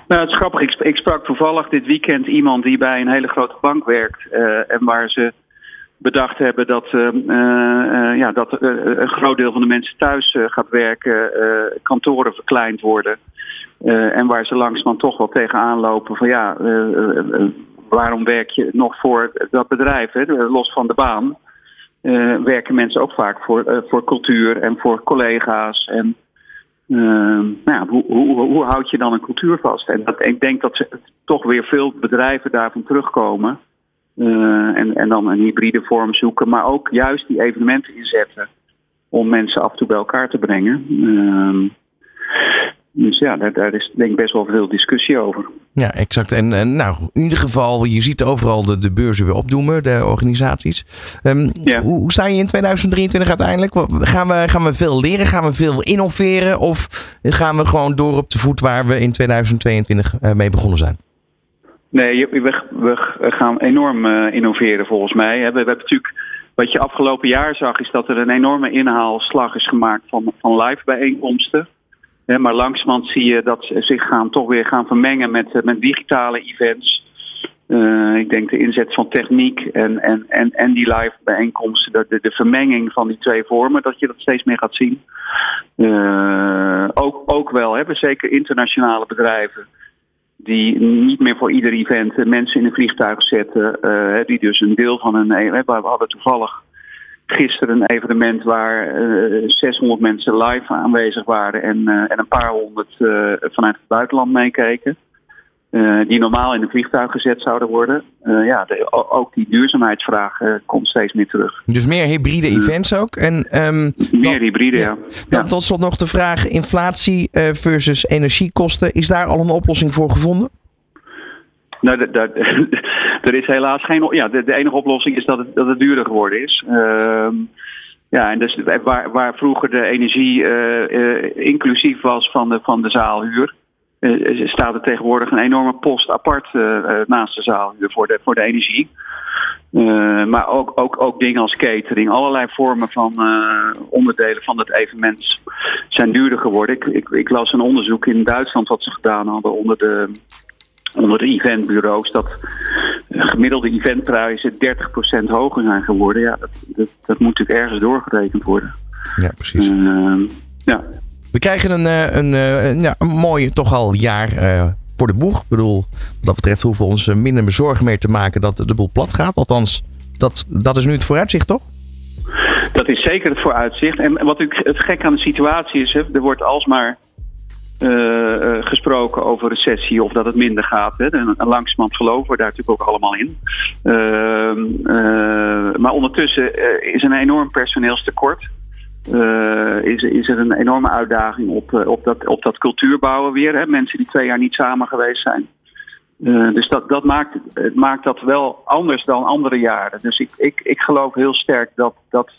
Nou, het is grappig. Ik, ik sprak toevallig dit weekend iemand die bij een hele grote bank werkt. Uh, en waar ze bedacht hebben dat, uh, uh, ja, dat een groot deel van de mensen thuis gaat werken, kantoren verkleind worden. en waar ze langzamerhand toch wel tegenaan lopen van ja, waarom werk je nog voor dat bedrijf, hè? los van de baan. werken mensen ook vaak voor, voor cultuur en voor collega's. En nou ja, hoe, hoe, hoe houd je dan een cultuur vast? En dat, ik denk dat ze toch weer veel bedrijven daarvan terugkomen. Uh, en, en dan een hybride vorm zoeken, maar ook juist die evenementen inzetten om mensen af en toe bij elkaar te brengen. Uh, dus ja, daar, daar, is denk ik best wel veel discussie over. Ja, exact. En, en nou, in ieder geval, je ziet overal de, de beurzen weer opdoemen, de organisaties. Um, ja. hoe, hoe, sta je in 2023 uiteindelijk? Gaan we, gaan we veel leren? Gaan we veel innoveren? Of gaan we gewoon door op de voet waar we in 2022 uh, mee begonnen zijn? Nee, we, we gaan enorm uh, innoveren volgens mij. We, we hebben natuurlijk, wat je afgelopen jaar zag, is dat er een enorme inhaalslag is gemaakt van, van live bijeenkomsten. maar langzamerhand zie je dat ze zich gaan, toch weer gaan vermengen met, eh, met digitale events. Uh, ik denk de inzet van techniek en, en, en, en die live bijeenkomsten, de, de, vermenging van die twee vormen, dat je dat steeds meer gaat zien. Ook, ook wel, hebben zeker internationale bedrijven die niet meer voor ieder event mensen in een vliegtuig zetten. Uh, die dus een deel van een. E- we hadden toevallig gisteren een evenement waar uh, 600 mensen live aanwezig waren en, en een paar honderd vanuit het buitenland meekeken. Uh, die normaal in een vliegtuig gezet zouden worden. Uh, ja, de, ook die duurzaamheidsvraag uh, komt steeds meer terug. Dus meer hybride events ook? En, um, meer hybride, ja. Dan ja. tot slot nog de vraag: inflatie versus energiekosten. Is daar al een oplossing voor gevonden? Nou, er is helaas geen. Ja, de, de, enige oplossing is dat het, dat het duurder geworden is. Ehm, ja, en dus waar, waar vroeger de energie inclusief was van de, van de zaalhuur uh, staat er tegenwoordig een enorme post apart uh, naast de zaal voor de, voor de energie. Maar ook, ook, ook dingen als catering, allerlei vormen van onderdelen van het evenement zijn duurder geworden. Ik, ik, ik, las een onderzoek in Duitsland wat ze gedaan hadden onder de, onder de eventbureaus. Dat gemiddelde eventprijzen 30% hoger zijn geworden. Ja, dat, dat, dat moet natuurlijk ergens doorgerekend worden. Ja, precies. ja. We krijgen een, een, een, ja, een mooi toch al jaar uh, voor de boeg. Ik bedoel, wat dat betreft hoeven we ons minder zorgen meer te maken dat de boel plat gaat. Althans, dat, dat is nu het vooruitzicht, toch? Dat is zeker het vooruitzicht. En wat ik, het gek aan de situatie is, hè, er wordt alsmaar gesproken over recessie of dat het minder gaat. Hè. En, en langzamerhand geloven we daar natuurlijk ook allemaal in. Uh, maar ondertussen is een enorm personeelstekort. Uh, is, is er een enorme uitdaging op, uh, op, dat, op dat cultuurbouwen weer. Hè? Mensen die twee jaar niet samen geweest zijn. Uh, dus dat, dat maakt, het maakt dat wel anders dan andere jaren. Dus ik, ik, ik geloof heel sterk dat, dat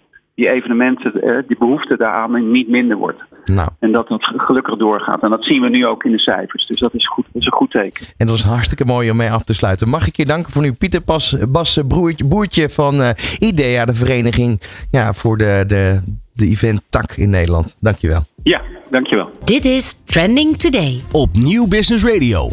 die evenementen, die behoefte daaraan niet minder wordt. Nou. En dat het gelukkig doorgaat. En dat zien we nu ook in de cijfers. Dus dat is, goed, dat is een goed teken. En dat is hartstikke mooi om mee af te sluiten. Mag ik je danken voor nu, Pieter Pas, Bas, broertje, boertje van uh, IDEA, de vereniging ja, voor de, de, de event-tak in Nederland. Dankjewel. Ja, dankjewel. Dit is Trending Today op Nieuw Business Radio.